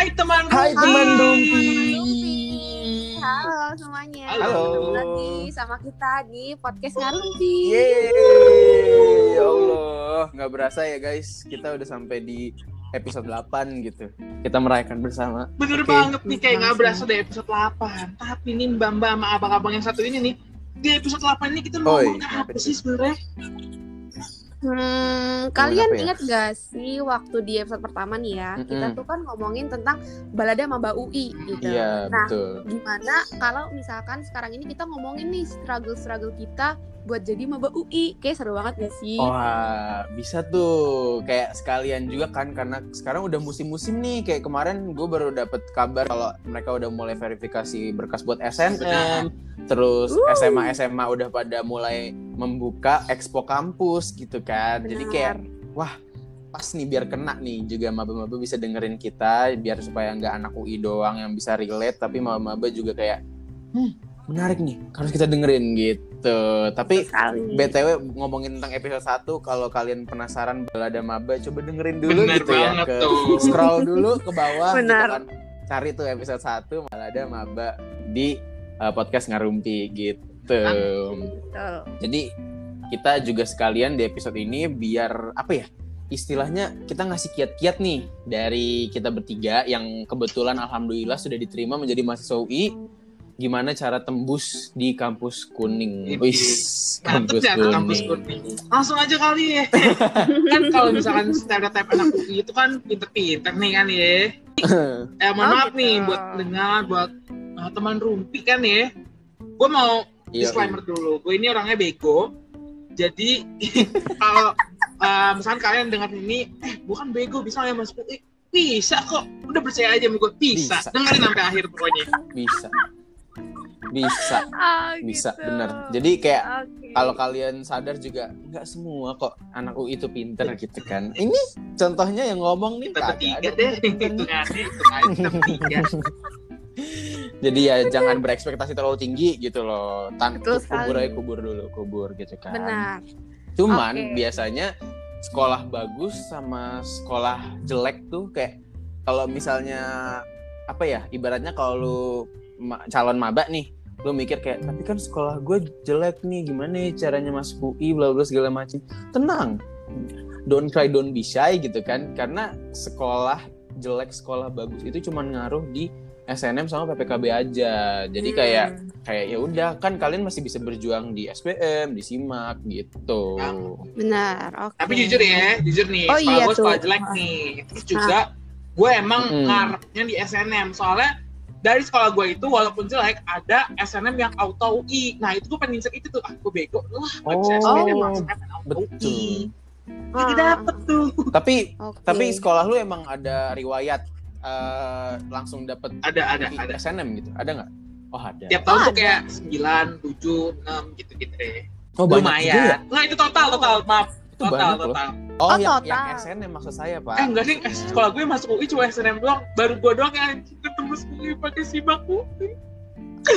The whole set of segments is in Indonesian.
Hai teman Hai teman Rumpi. Halo semuanya. Halo. Ketemu lagi sama kita di podcast Ngarumpi. Yeay, ya Allah, nggak berasa ya guys, kita udah sampai di episode 8 gitu. Kita merayakan bersama. Bener Oke. banget nih kayak nggak berasa dari episode 8. Tapi nih Mbak Mbak sama abang-abang yang satu ini nih di episode 8 ini kita mau kenapa apa sih sebenarnya? Hmm, kalian ya? ingat gak sih waktu di episode pertama nih ya, kita Mm-mm. tuh kan ngomongin tentang balada Maba UI gitu. Iya, Nah, betul. gimana kalau misalkan sekarang ini kita ngomongin nih struggle-struggle kita buat jadi Maba UI. Kayak seru banget gak sih? Wah, bisa tuh kayak sekalian juga kan karena sekarang udah musim-musim nih. Kayak kemarin gue baru dapet kabar kalau mereka udah mulai verifikasi berkas buat SNM. Terus Uh. SMA SMA udah pada mulai membuka expo kampus gitu kan. Jadi Benar. kayak wah pas nih biar kena nih juga maba-maba bisa dengerin kita biar supaya nggak anak UI doang yang bisa relate tapi maba-maba juga kayak hmm, menarik nih harus kita dengerin gitu. Tapi sekali. BTW ngomongin tentang episode 1 kalau kalian penasaran balada maba coba dengerin dulu Bener gitu ya banget ke tuh. scroll dulu ke bawah gitu Benar. kan. Cari tuh episode 1 balada maba di uh, podcast ngarumpi gitu. Betul. Jadi kita juga sekalian di episode ini biar apa ya? Istilahnya kita ngasih kiat-kiat nih dari kita bertiga yang kebetulan alhamdulillah sudah diterima menjadi mahasiswa UI. Gimana cara tembus di kampus kuning? Wis, kampus ya kuning. kampus kuning. Langsung aja kali ya. kan kalau misalkan stereotip anak UI itu kan pinter-pinter nih kan ya. Eh mohon Oh, maaf gitu. nih buat dengar buat uh, teman Rumpi kan ya. Gue mau Iya, disclaimer dulu. Gue ini orangnya bego. Jadi kalau uh, misalkan kalian dengar ini, eh bukan bego bisa nggak masuk UI? Bisa kok. Udah percaya aja sama gue. Bisa. Bisa. Dengerin sampai akhir pokoknya. bisa. Bisa, Ah, bisa, gitu. bener. Jadi kayak Oke. kalau kalian sadar juga nggak semua kok anak UI itu pinter gitu kan. Ini contohnya yang ngomong nih ada deh. bertiga. Jadi ya jangan berekspektasi terlalu tinggi gitu loh. Tan Betul kubur aja kubur dulu, kubur gitu kan. Benar. Cuman Oke. biasanya sekolah bagus sama sekolah jelek tuh kayak kalau misalnya apa ya ibaratnya kalau lu ma- calon maba nih lu mikir kayak tapi kan sekolah gue jelek nih gimana ya caranya masuk UI bla bla segala macam tenang don't cry don't be shy gitu kan karena sekolah jelek sekolah bagus itu cuma ngaruh di SNM sama PPKB aja jadi kayak Hmm. kayak ya udah kan kalian masih bisa berjuang di SPM di SIMAK gitu benar. Oke. Tapi jujur ya, jujur nih, Oh sekolah iya gue sekolah jelek nih. Terus juga gue emang Mm-mm. ngarepnya di SNM. Soalnya dari sekolah gue itu walaupun jelek ada SNM yang auto UI. Nah itu gue pengen itu tuh, ah gue bego. Wah gue bisa Oh, SNM langsung kan auto UI. Jadi Ah, dapet tuh. Tapi oke. tapi sekolah lu emang ada riwayat eh, langsung dapet Ada, ada, ada. SNM gitu? Ada nggak? Oh ada. Tiap tahun Oh, tuh kayak 9, 7, 6 gitu-gitu deh. Oh juga ya? Lumayan. Nah itu total, total. Maaf. Itu Total, banyak loh. total. Oh, Oh, yang, total. yang SNM maksud saya pak. Eh enggak sih, eh, sekolah gue masuk UI cuma SNM doang. Baru gue doang yang ketemu UI pakai simak UI.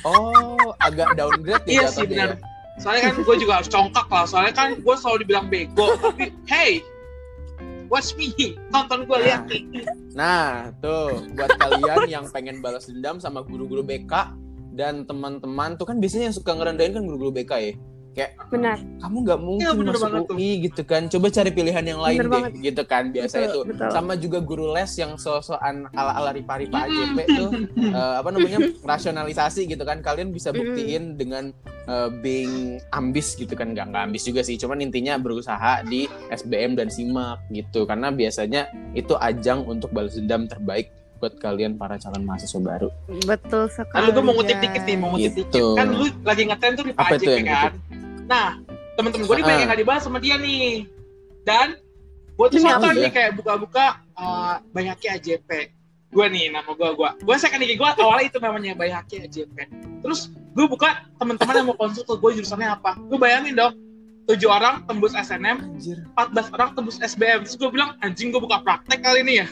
Oh agak downgrade ya Iya sih jatuhnya benar. Soalnya kan gue juga harus congkak lah. Soalnya kan gue selalu dibilang bego. Tapi hey, watch me. Tonton gue lihat nih. ya. Nah tuh buat kalian yang pengen balas dendam sama guru-guru BK dan teman-teman tuh kan biasanya yang suka ngerendahin kan guru-guru BK ya. Kayak benar. kamu nggak mungkin Iya, bener masuk banget tuh. UI gitu kan. Coba cari pilihan yang lain Bener deh banget. gitu kan biasanya Betul, tuh. betul. Sama juga guru les yang so-soan ala-ala ripa-ripa Mm. AJP tuh eh, apa namanya rasionalisasi gitu kan kalian bisa buktiin dengan eh, being ambis gitu kan nggak nggak ambis juga sih cuman intinya berusaha di SBM dan SIMAK gitu karena biasanya itu ajang untuk balas dendam terbaik buat kalian para calon mahasiswa baru Betul sekali. Lalu gue mau ngutip dikit nih, mau ngutip Gitu. dikit. Kan lu lagi ngetrend tuh di Apa PAJP yang kan. Nah, temen-temen gue nih banyak Ah. yang gak dibahas sama dia nih. Dan gue tuh nonton nih ya? kayak buka-buka uh, Bayhaki AJP. Gue nih nama gue, gue. Gue second gue awalnya itu namanya Bayhaki AJP. Terus gue buka teman-teman yang mau konsul ke gue jurusannya apa. Gue bayangin dong, tujuh orang tembus SNM, anjir 14 orang tembus SBM. Terus gue bilang, anjing gue buka praktek kali ini ya.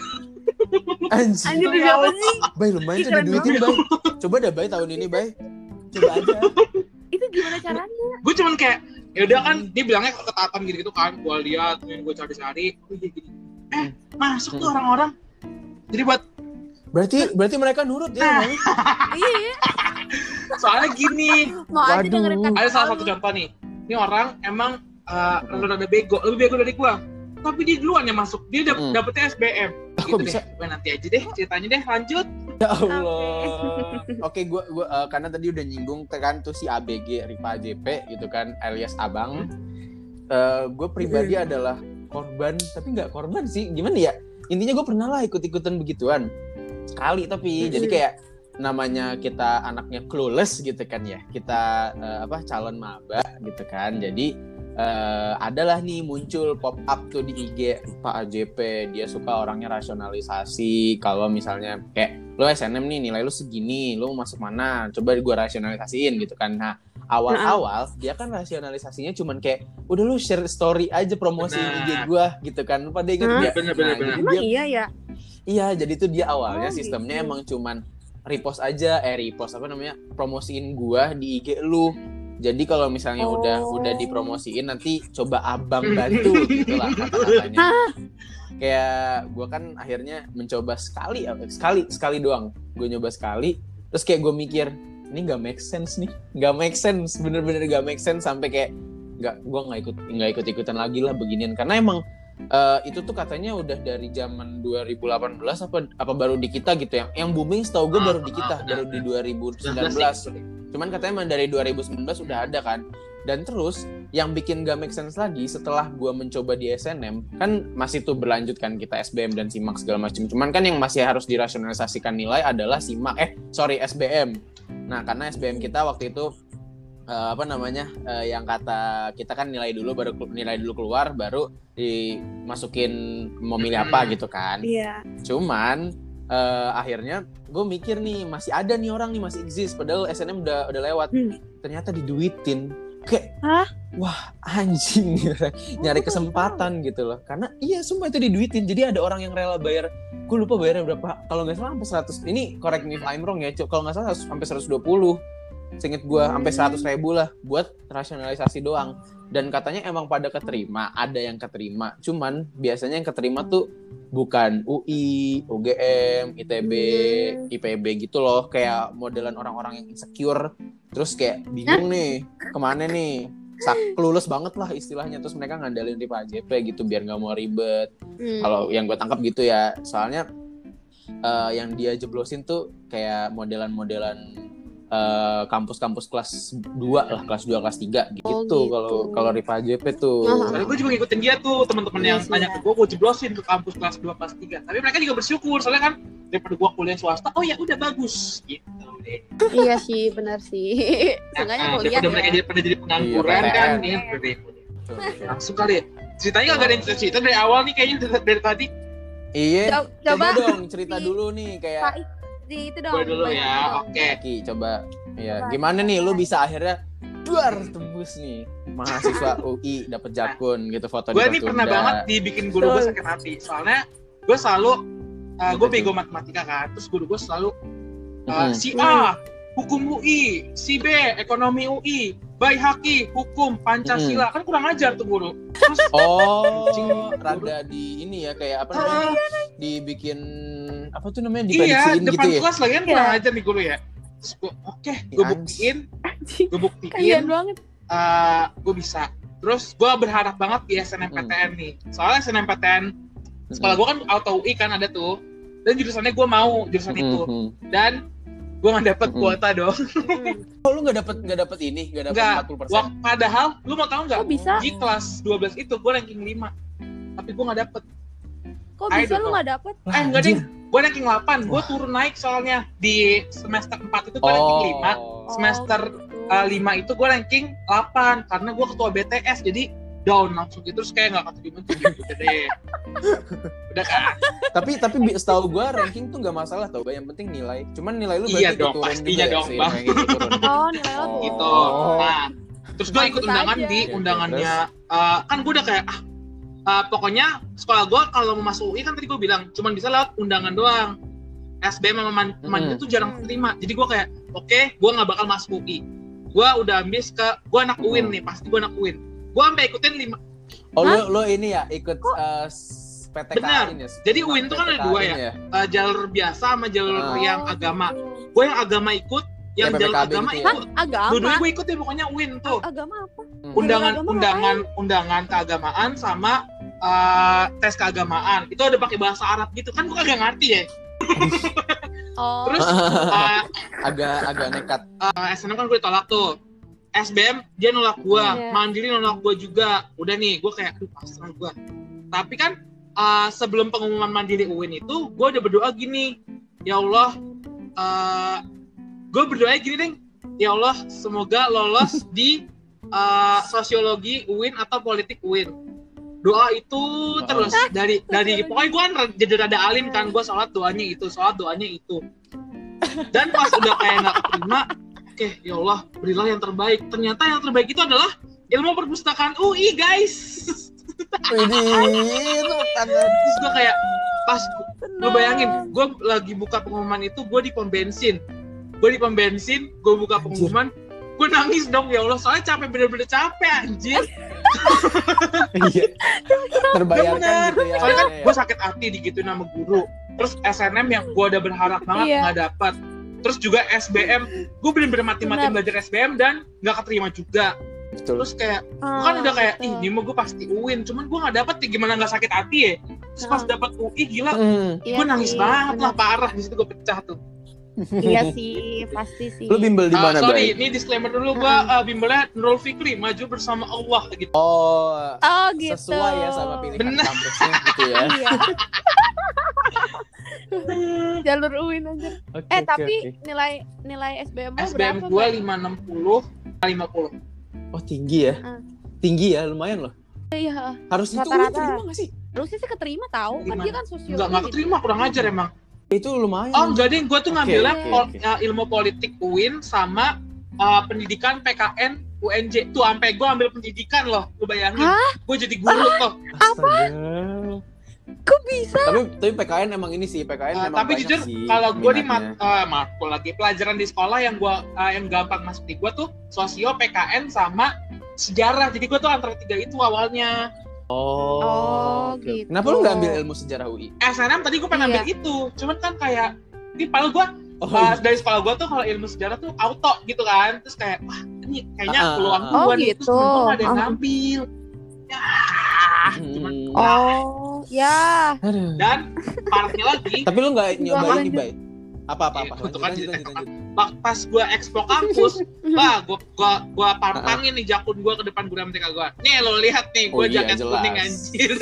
Anjir Anjir itu siapa sih? bay lumayan tuh diduitin bay. Coba deh bay tahun ini bay. Coba aja. Itu gimana caranya? gue cuman kayak ya udah kan dia bilangnya ketatan gitu gitu kan. Gue lihat yang gue cari-cari. Oh iya gini. Eh masuk tuh orang-orang. Jadi buat Berarti berarti mereka nurut ya. Nah. Mami? Iya, soalnya gini. Mau aja Waduh. dengerin kata ada salah satu contoh nih. Ini orang emang uh, rada bego. Lebih bego dari gua tapi dia duluan yang masuk dia dap Hmm. dapetnya SBM Ah, gitu bisa? deh nanti aja deh ceritanya deh lanjut Ya Allah. Oke, gua gua eh, karena tadi udah nyinggung kan tuh si ABG Ripa JP gitu kan alias Abang. Eh gue pribadi adalah korban, tapi nggak korban sih. Gimana ya? Intinya gue pernah lah ikut-ikutan begituan. Sekali tapi jadi kayak namanya kita anaknya clueless gitu kan ya. Kita eh, apa calon maba gitu kan. Jadi eh, adalah nih muncul pop up tuh di IG Pak AJP dia suka orangnya rasionalisasi kalau misalnya kayak lo SNM nih nilai lo segini lo mau masuk mana coba gue rasionalisasiin gitu kan nah awal-awal dia kan rasionalisasinya cuman kayak udah lu share story aja promosi Benar. IG gue gitu kan pada inget nggak? Bener, bener, Nah, bener. Emang dia- iya ya? Iya, jadi tuh dia awalnya Oh, sistemnya gitu. emang cuman repost aja, eh repost apa namanya, promosiin gua di IG lu. Jadi kalau misalnya udah Oh. udah dipromosiin nanti coba abang bantu gitu lah kata-katanya. Kayak gua kan akhirnya mencoba sekali, sekali, sekali doang. Gue nyoba sekali, terus kayak gue mikir ini nggak make sense nih, nggak make sense, bener-bener nggak make sense sampai kayak nggak, gue nggak ikut nggak ikut ikutan lagi lah beginian karena emang Eh, itu tuh katanya udah dari zaman 2018 apa apa baru di kita gitu yang yang booming setahu gue baru di kita baru di 2019 cuman katanya emang dari 2019 udah ada kan. Dan terus yang bikin gak make sense lagi setelah gue mencoba di SNM kan masih tuh berlanjut kan kita SBM dan SIMAK segala macam cuman kan yang masih harus dirasionalisasikan nilai adalah SIMAK eh sorry SBM nah karena SBM kita waktu itu eh, apa namanya? Eh, yang kata kita kan nilai dulu baru nilai dulu keluar baru dimasukin mau milih apa gitu kan. Iya. cuman eh, akhirnya gue mikir nih masih ada nih orang nih masih exist padahal SNM udah udah lewat. Hmm. ternyata diduitin. Kayak Hah? wah anjing nyari kesempatan gitu loh. Karena iya semua itu diduitin. Jadi ada orang yang rela bayar gue lupa bayarnya berapa. Kalau nggak salah sampai 100 ini correct me if I'm wrong ya kalau nggak salah sampai 120 seinget gue sampai 100 ribu lah buat rasionalisasi doang. Dan katanya emang pada keterima ada yang keterima. Cuman biasanya yang keterima tuh bukan UI, UGM, ITB, Hmm. IPB gitu loh. Kayak modelan orang-orang yang insecure. Terus kayak bingung nih ke mana nih? Sak lulus banget lah istilahnya. Terus mereka ngandalin di Pak JP gitu biar nggak mau ribet. Hmm. kalau yang gue tangkap gitu ya. Soalnya eh, yang dia jeblosin tuh kayak modelan-modelan eh, kampus-kampus kelas 2 lah kelas 2 kelas 3 gitu Oh, gitu. kalau kalau Riva JP tuh Ah. Soalnya gue juga ngikutin dia tuh teman-teman yang nanya ya. ke gue, gue jeblosin ke kampus kelas 2 kelas 3. Tapi mereka juga bersyukur soalnya kan daripada gue kuliah swasta, oh ya udah bagus gitu deh. iya sih, benar sih. Seenggaknya Nah, kuliah daripada mereka ya. jadi pada jadi pengangguran Iya, kan. Tuh. Langsung kali ya. Ceritanya gak ada yang cerita dari awal nih kayaknya dari, dari tadi. iya Co- coba, Coba dong cerita dulu nih kayak di itu dong. Gue dulu ya, oke. Ki coba ya Coba. gimana nih lu bisa akhirnya duar tembus nih mahasiswa UI dapat jakun gitu foto Gue di nih pernah banget dibikin guru gue sakit hati. Soalnya gue selalu, uh, gue Betul. bego matematika kan. Terus guru gue selalu, uh, si A, hukum UI. Si B, ekonomi UI. Bay Haki, hukum, Pancasila. Kan kurang ajar tuh guru. Terus Oh, rada di ini ya kayak apa namanya? Dibikin apa tuh namanya iya, diprediksiin depan gitu ya. kelas lagi kan kurang Iya. ajar nih guru ya. Gue, oke, Si gue anjing. buktiin, gue buktiin, Kasian banget. eh gue bisa. Terus gue berharap banget di SNMPTN nih. Soalnya SNMPTN, sekolah gue kan auto UI kan ada tuh. Dan jurusannya gue mau, jurusan itu. Mhm. Dan gue gak dapet Mm-mm. kuota dong. Hmm. Oh, lu nggak dapet nggak dapet ini, nggak dapet Enggak. 40 Wah, padahal, lu mau tahu nggak? Bisa? Di kelas 12 itu gue ranking 5. Tapi gue gak dapet. Kok bisa lu nggak dapet? Eh, enggak deh. Gue ranking 8. Gue turun naik soalnya. Di semester 4 itu gue ranking 5. Semester, Oh, gitu. Uh, 5 itu gue ranking 8. Karena gue ketua BTS. Jadi down langsung gitu. Terus kayak gak keterima tuh gitu deh. Udah kan? Tapi tapi bi- setahu gua ranking tuh nggak masalah tau, yang penting nilai. Cuman nilai lu Iya dong, turun pastinya ya, dong, sih, Bang. lu turun. Oh, nilai lo Oh. gitu. Nah, terus gue ikut undangan aja. di Oke, undangannya. uh, kan gue udah kayak ah, uh, pokoknya sekolah gue kalau mau masuk UI kan tadi gue bilang cuman bisa lewat undangan doang. SBM sama man- Hmm. tuh jarang terima. Jadi gue kayak oke, gue nggak bakal masuk UI. Gue udah ambis ke gue anak UIN nih, pasti gue anak UIN. Gue sampai ikutin lima. Oh, Hah? lu lu ini ya ikut eh, s- PTK Benar. ini ya. Jadi UIN tuh kan ada dua ya. PTKin Eh, jalur biasa sama jalur Oh. yang agama. Gue yang agama ikut, yang Ya, jalur PPKB agama gitu ya. ikut. Agama. Dua-duanya gue ikut ya pokoknya UIN tuh. Agama apa? Hmm. Undangan agama undangan undangan keagamaan sama eh, tes keagamaan. Itu ada pakai bahasa Arab gitu kan gue kagak ngerti ya. Oh. Terus eh, agak agak nekat. eh, SNM kan gue tolak tuh. SBM dia nolak gua, Iya. Mandiri nolak gua juga. Udah nih, gua kayak aduh pasrah gua. Tapi kan eh, sebelum pengumuman Mandiri UIN itu, gua udah berdoa gini, ya Allah, eh gue berdoa gini deh, ya Allah, semoga lolos di eh, sosiologi UIN atau politik UIN. Doa itu terus dari dari pokoknya gue kan jadi rada alim kan gue sholat doanya itu sholat doanya itu dan pas udah kayak nggak keterima oke ya Allah berilah yang terbaik ternyata yang terbaik itu adalah ilmu perpustakaan UI guys itu terus gue kayak pas lu bayangin gue lagi buka pengumuman itu gue di pom bensin gue di pom bensin gue buka pengumuman gue nangis dong ya Allah soalnya capek bener-bener capek anjir Iya. Terbayarkan Bener. gitu ya. soalnya kan Iya, iya. gue sakit hati digituin sama guru terus SNM yang gue udah berharap banget Iya. nggak dapat terus juga SBM gue bener-bener mati-mati belajar SBM dan nggak keterima juga Betul. terus kayak gue kan udah kayak ih ini mah gue pasti UIN cuman gue nggak dapet ya gimana nggak sakit hati ya terus pas Ah. dapat UI gila Hmm. Iya gue nangis sih, banget bener. lah parah di situ gue pecah tuh Iya sih, pasti sih. Lu bimbel di Ah, mana, sorry Bay? ini disclaimer dulu gue uh, bimbelnya Nurul Fikri maju bersama Allah gitu Oh, Oh gitu. sesuai ya sama pilihan Bener. kampusnya gitu ya. Jalur UIN aja. Oke, Eh oke, tapi oke. nilai nilai SBM lu SBM berapa? gue Bay? 560 50 Oh, tinggi ya. Ah. Tinggi ya, lumayan loh. Iya, Harusnya tuh Rata-rata. terima gak sih? harusnya sih keterima tahu kan dia kan sosiologi. Enggak, enggak keterima, kurang ajar emang. Itu lumayan. Oh, enggak deh, gue tuh Oke, ngambilnya oke, pol- oke. ya, ilmu politik UIN sama uh, pendidikan PKN UNJ. Tuh, sampai gue ambil pendidikan loh, lu bayangin. Hah? Gue jadi guru tuh. Astaga. Kok bisa? Tapi tapi PKN emang ini sih, PKN Uh, emang tapi jujur, sih kalau gue di mat, uh, matkul lagi pelajaran di sekolah yang gue uh, yang gampang masuk di gue tuh sosio, PKN sama sejarah. Jadi gue tuh antara tiga itu awalnya. Oh, Oh, oke. gitu. Kenapa lu nggak ambil ilmu sejarah UI? SNM tadi gue pengen Iya. ambil itu, cuman kan kayak di padahal gue Oh, uh, dari sekolah gue tuh kalau ilmu sejarah tuh auto gitu kan terus kayak wah ini kayaknya Ah, peluang ah, gue ah. nih Oh, terus gitu. nggak ada yang Ah. ngambil ya cuman Hmm. Oh, ya. Aduh. dan parahnya lagi Tapi lu nggak nyoba ini, Bay? Apa apa apa? Iya, itu kan lanjut. Pak- pas gue expo kampus wah gue gue gue pantangin nih jakun gue ke depan guru MTK gue nih lo lihat nih gue Oh, iya, jaket jelas. kuning anjir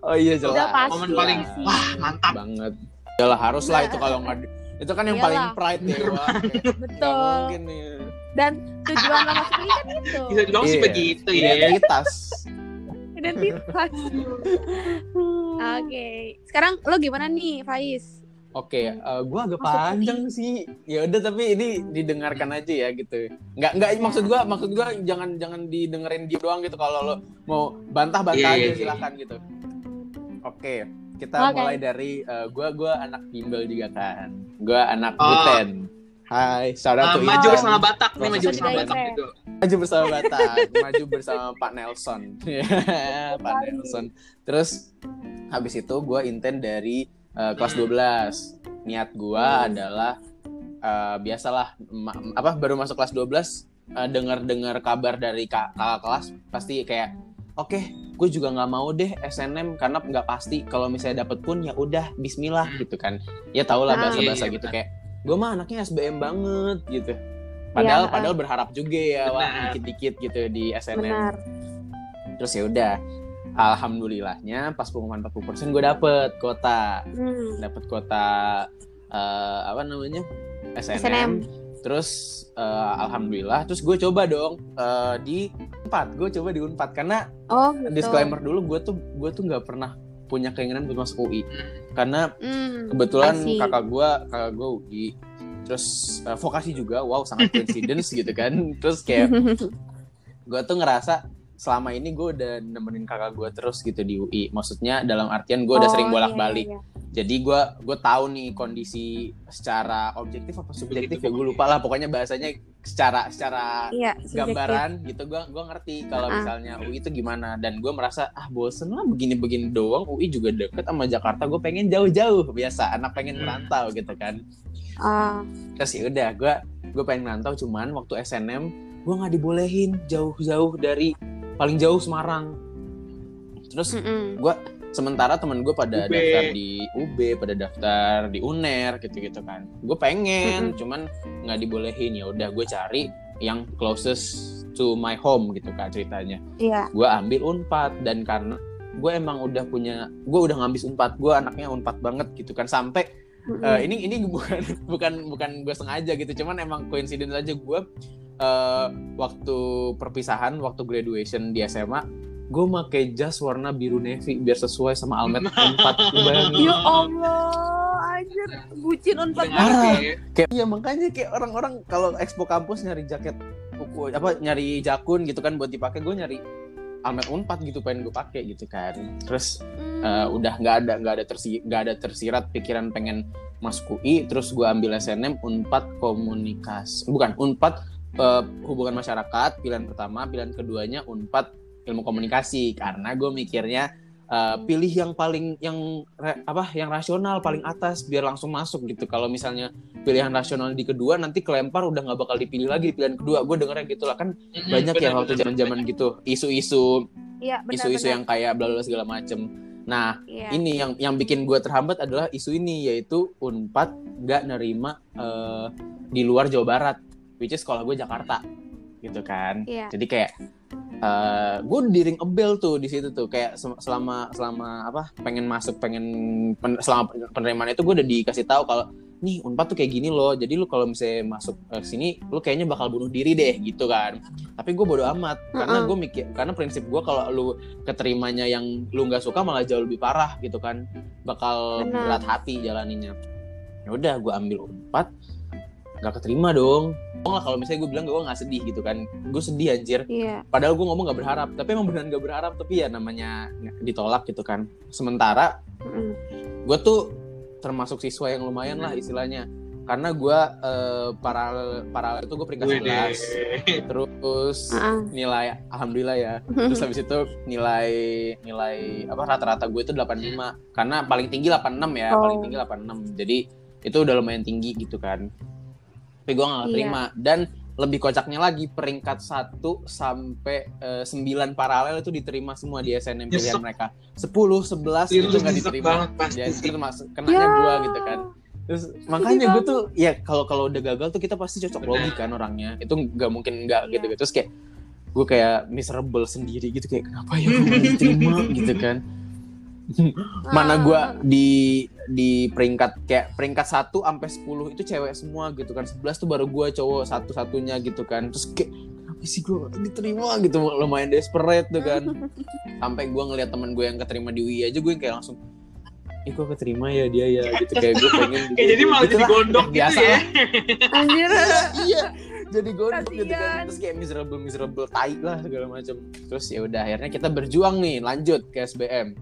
Oh iya jelas. Udah pasti momen paling wah mantap banget. Yalah harus lah itu kalau nggak itu kan yang Iyalah. paling pride ya, wah. kayak nggak Betul. mungkin nih. Dan tujuan lo masuk ini kan itu. bisa dibilang sih Iya. begitu ya Identitas. Identitas. Oke. Sekarang lo gimana nih, Faiz? Oke, eh, gua agak Masuk panjang sih. Ya udah tapi ini didengarkan aja ya gitu. Nggak nggak maksud gua maksud gua jangan jangan didengerin dia doang gitu kalau lo mau bantah-bantah Iya, aja iya, iya. silakan gitu. Oke, kita Oke. mulai dari eh, gua gua anak bimbel juga kan. Gua anak Oh. Buten. Hai, shout out Uh, to maju Intan. bersama Batak nih maju bersama Batak gitu maju bersama Batak, maju bersama Pak Nelson, Pak Nelson. Terus habis itu gue intent dari uh, kelas 12. Niat gue adalah uh, biasalah ma- apa baru masuk kelas 12 uh, dengar-dengar kabar dari kak- kakak kelas pasti kayak oke gue juga nggak mau deh SNM karena nggak pasti. Kalau misalnya dapet pun ya udah Bismillah gitu kan. Ya tau lah Ah. bahasa-bahasa Iya, iya, gitu kayak gue mah anaknya SBM banget gitu padahal Iya, padahal berharap juga ya wah dikit-dikit gitu di SNM Benar. terus ya udah alhamdulillahnya pas pengumuman 40% gue dapet kota Hmm. dapet kota eh, apa namanya SNM, SNM. terus eh, alhamdulillah terus gue coba dong eh, di Unpad gue coba di Unpad karena Oh, gitu. disclaimer dulu gue tuh gue tuh nggak pernah punya keinginan buat masuk UI karena Hmm. kebetulan see. kakak gue kakak gue UI terus eh, vokasi juga wow sangat coincidence gitu kan. Terus kayak gue tuh ngerasa selama ini gue udah nemenin kakak gue terus gitu di UI maksudnya dalam artian gue udah Oh, sering iya, bolak balik iya, iya. jadi gue gue tahu nih kondisi secara objektif apa subjektif ya gue lupa lah. Pokoknya bahasanya secara secara Iya, gambaran gitu gua gua ngerti kalau Ah. misalnya UI itu gimana dan gua merasa ah bosen lah begini-begini doang UI juga deket sama Jakarta gue pengen jauh-jauh biasa anak pengen Hmm. merantau gitu kan Ah, terus ya udah gue gue pengen merantau cuman waktu SNM gue nggak dibolehin jauh-jauh dari paling jauh Semarang terus mm-mm. Sementara temen gue pada UB. daftar di UB pada daftar di UNER gitu-gitu kan gue pengen cuman nggak dibolehin ya udah gue cari yang closest to my home gitu kan ceritanya Iya. gue ambil unpad dan karena gue emang udah punya gue udah ngabis unpad gue anaknya unpad banget gitu kan sampai mm-mm. Eh, ini ini bukan bukan bukan gue sengaja gitu cuman emang coincidence aja gue eh, waktu perpisahan waktu graduation di SMA gue pakai jas warna biru navy biar sesuai sama almet empat bayangin Ya Allah, anjir, bucin unpad Dengar, banget. Ki. kayak iya makanya kayak orang-orang kalau expo kampus nyari jaket apa nyari jakun gitu kan buat dipakai gue nyari almet unpad gitu pengen gue pakai gitu kan terus Hmm. eh, udah nggak ada nggak ada tersi nggak ada tersirat pikiran pengen masuk UI terus gue ambil SNM unpad komunikasi bukan unpad eh, hubungan masyarakat pilihan pertama pilihan keduanya unpad ilmu komunikasi karena gue mikirnya eh, pilih yang paling yang re- apa yang rasional paling atas biar langsung masuk gitu kalau misalnya pilihan rasional di kedua nanti kelempar udah nggak bakal dipilih lagi di pilihan kedua gue dengernya gitu lah kan banyak ya benar, waktu zaman zaman gitu isu-isu Iya, benar. isu-isu benar. yang kayak bla bla segala macem nah Iya. ini yang yang bikin gue terhambat adalah isu ini yaitu unpad nggak nerima eh, di luar Jawa Barat which is sekolah gue Jakarta gitu kan Iya. jadi kayak eh gue di ring a bell tuh di situ tuh. Kayak se- selama selama apa pengen masuk pengen pen- selama penerimaan itu gue udah dikasih tahu kalau nih unpad tuh kayak gini loh. Jadi lu kalau misalnya masuk ke sini lu kayaknya bakal bunuh diri deh gitu kan. Tapi gue bodo amat karena gue mikir karena prinsip gue kalau lu keterimanya yang lu nggak suka malah jauh lebih parah gitu kan. Bakal Benar. berat hati jalaninya ya udah gue ambil unpad nggak keterima dong. Ngomong lah kalau misalnya gue bilang gue nggak sedih gitu kan. Gue sedih anjir. Iya. padahal gue ngomong nggak berharap. Tapi emang beneran nggak berharap. Tapi ya namanya ditolak gitu kan. Sementara Mm-mm. gue tuh termasuk siswa yang lumayan lah istilahnya. Karena gue eh, paralel paralel itu gue peringkat 11 terus Ah. nilai alhamdulillah ya. Terus habis itu nilai nilai apa rata-rata gue itu 85 karena paling tinggi 86 ya Oh. paling tinggi 86 jadi itu udah lumayan tinggi gitu kan tapi gue gak Iya. terima dan lebih kocaknya lagi peringkat 1 sampai eh, 9 paralel itu diterima semua di SNM pilihan mereka 10 11 Itu itu gak diterima banget pasti sih. itu termasuk kenanya Ya. gue gitu kan terus makanya gue tuh ya kalau kalau udah gagal tuh kita pasti cocok Benar. logi kan orangnya itu nggak mungkin nggak Iya. gitu gitu terus kayak gue kayak miserable sendiri gitu kayak kenapa ya gue nggak diterima gitu kan mana gue di di peringkat kayak peringkat 1 sampai 10 itu cewek semua gitu kan. 11 tuh baru gue cowok satu-satunya gitu kan. Terus kayak kenapa sih gue gak diterima? gitu. Lumayan desperate tuh kan. Sampai gue ngeliat teman gue yang keterima di UI aja gue kayak langsung Ih kok keterima ya dia ya? Gitu. Kayak gue pengen Kayak jadi malah Gitu jadi gondok gitu biasa. ya. Anjir. iya. Jadi gondok gitu kan. Terus kayak miserable miserable tai lah segala macam terus ya udah akhirnya kita berjuang nih lanjut ke SBM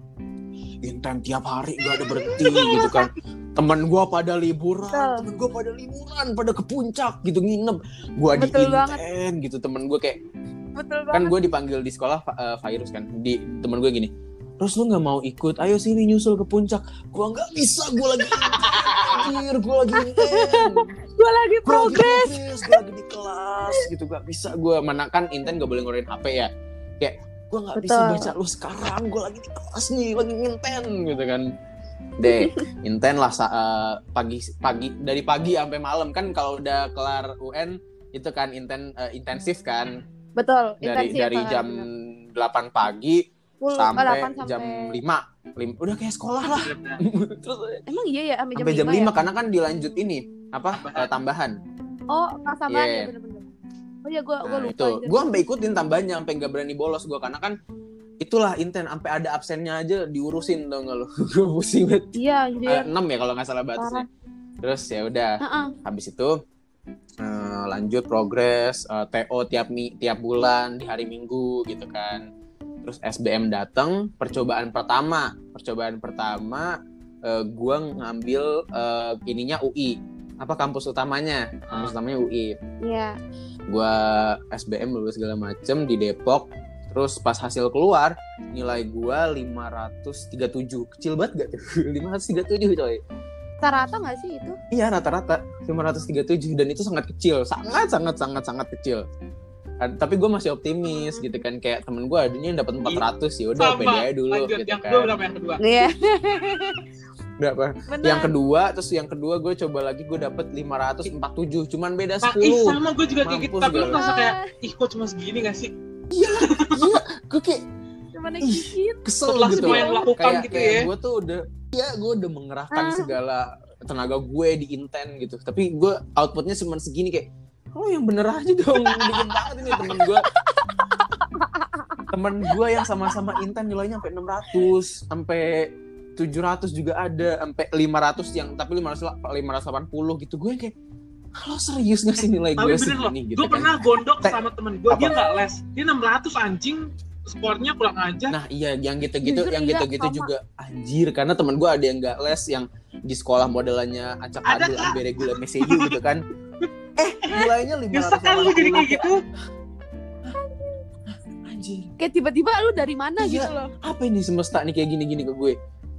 intent tiap hari gak ada berhenti gitu kan. Temen gua pada liburan Betul. temen gua pada liburan pada ke puncak gitu nginep. Gua di Betul banget. gitu temen gua kayak Betul kan gue dipanggil di sekolah eh, virus kan. Di temen gue gini terus lu nggak mau ikut? Ayo sini nyusul ke puncak. Gua nggak bisa gua lagi intent gue lagi intent Gue lagi Gua lagi progres. gua lagi di kelas gitu gak bisa gue mana kan inten gak boleh ngeluarin HP ya. Kayak gue nggak bisa baca lu sekarang gue lagi di kelas nih lagi inten gitu kan deh inten lah eh, pagi pagi dari pagi sampai malam kan kalau udah kelar UN itu kan inten eh, intensif kan Betul. dari intensif dari jam bener. 8 pagi Full, sampai, 8 jam 5 Lim- udah kayak sekolah lah terus Emang iya ya sampai jam, sampai jam 5, 5 ya? karena kan dilanjut ini apa eh, tambahan Oh, kelas tambahan Yeah. ya bener-bener. Oh iya gue gue Nah, lupa. itu. gue sampai ikutin tambahnya sampai nggak berani bolos gue karena kan itulah inten sampai ada absennya aja diurusin tau gak lo gue pusing banget. Iya anjir. Eh, enam ya kalau nggak salah batasnya terus ya udah Heeh. habis itu eh, lanjut progres eh, TO tiap mi tiap bulan di hari Minggu gitu kan. Terus SBM datang percobaan pertama. Percobaan pertama eh, gua ngambil eh, ininya UI apa kampus utamanya? Kampus utamanya UI Iya. gua SBM lulus segala macem di Depok. Terus pas hasil keluar nilai gua 537 kecil banget gak tuh? 537 coy. Rata-rata nggak sih itu? iya rata-rata. 537 dan itu sangat kecil. Sangat sangat sangat sangat kecil. Tapi gue masih optimis gitu kan. Kayak temen gue adanya yang dapat 400 ya udah pede aja dulu Lanjut, gitu yang kan. kedua berapa? Yang kedua? Iya. berapa Benar. yang kedua terus yang kedua gue coba lagi gue dapet 547 cuman beda Nah, 10 ih sama gue juga kayak gitu. Tapi lu merasa kayak, ih kok cuma segini gak sih? Iya, gue kayak Cuma naik dikit. kesel Setelah gitu semua yang loh. dilakukan kayak, gitu kayak ya. gue tuh udah ya gue udah mengerahkan Ah. segala tenaga gue di inten gitu tapi gue outputnya cuma segini kayak oh yang bener aja dong dikit banget ini temen gue temen gue yang sama-sama inten nilainya sampai 600 sampai 700 juga ada sampai 500 yang tapi 500 580 gitu gue kayak kalau serius gak sih nilai Tapi gue bener loh, segini gitu gue kan pernah gondok Te- sama temen gue, dia nggak les. Dia 600 anjing, skornya kurang aja. Nah iya yang gitu-gitu Jujur yang iya, gitu-gitu sama. juga anjir karena temen gue ada yang nggak les yang di sekolah modelannya acak adul Kak. ambe regular meseju gitu kan eh nilainya Nyesek kan lu jadi kayak 580 gitu. anjir Kayak tiba-tiba lu dari mana Iya. gitu loh. apa ini semesta nih kayak gini-gini ke gue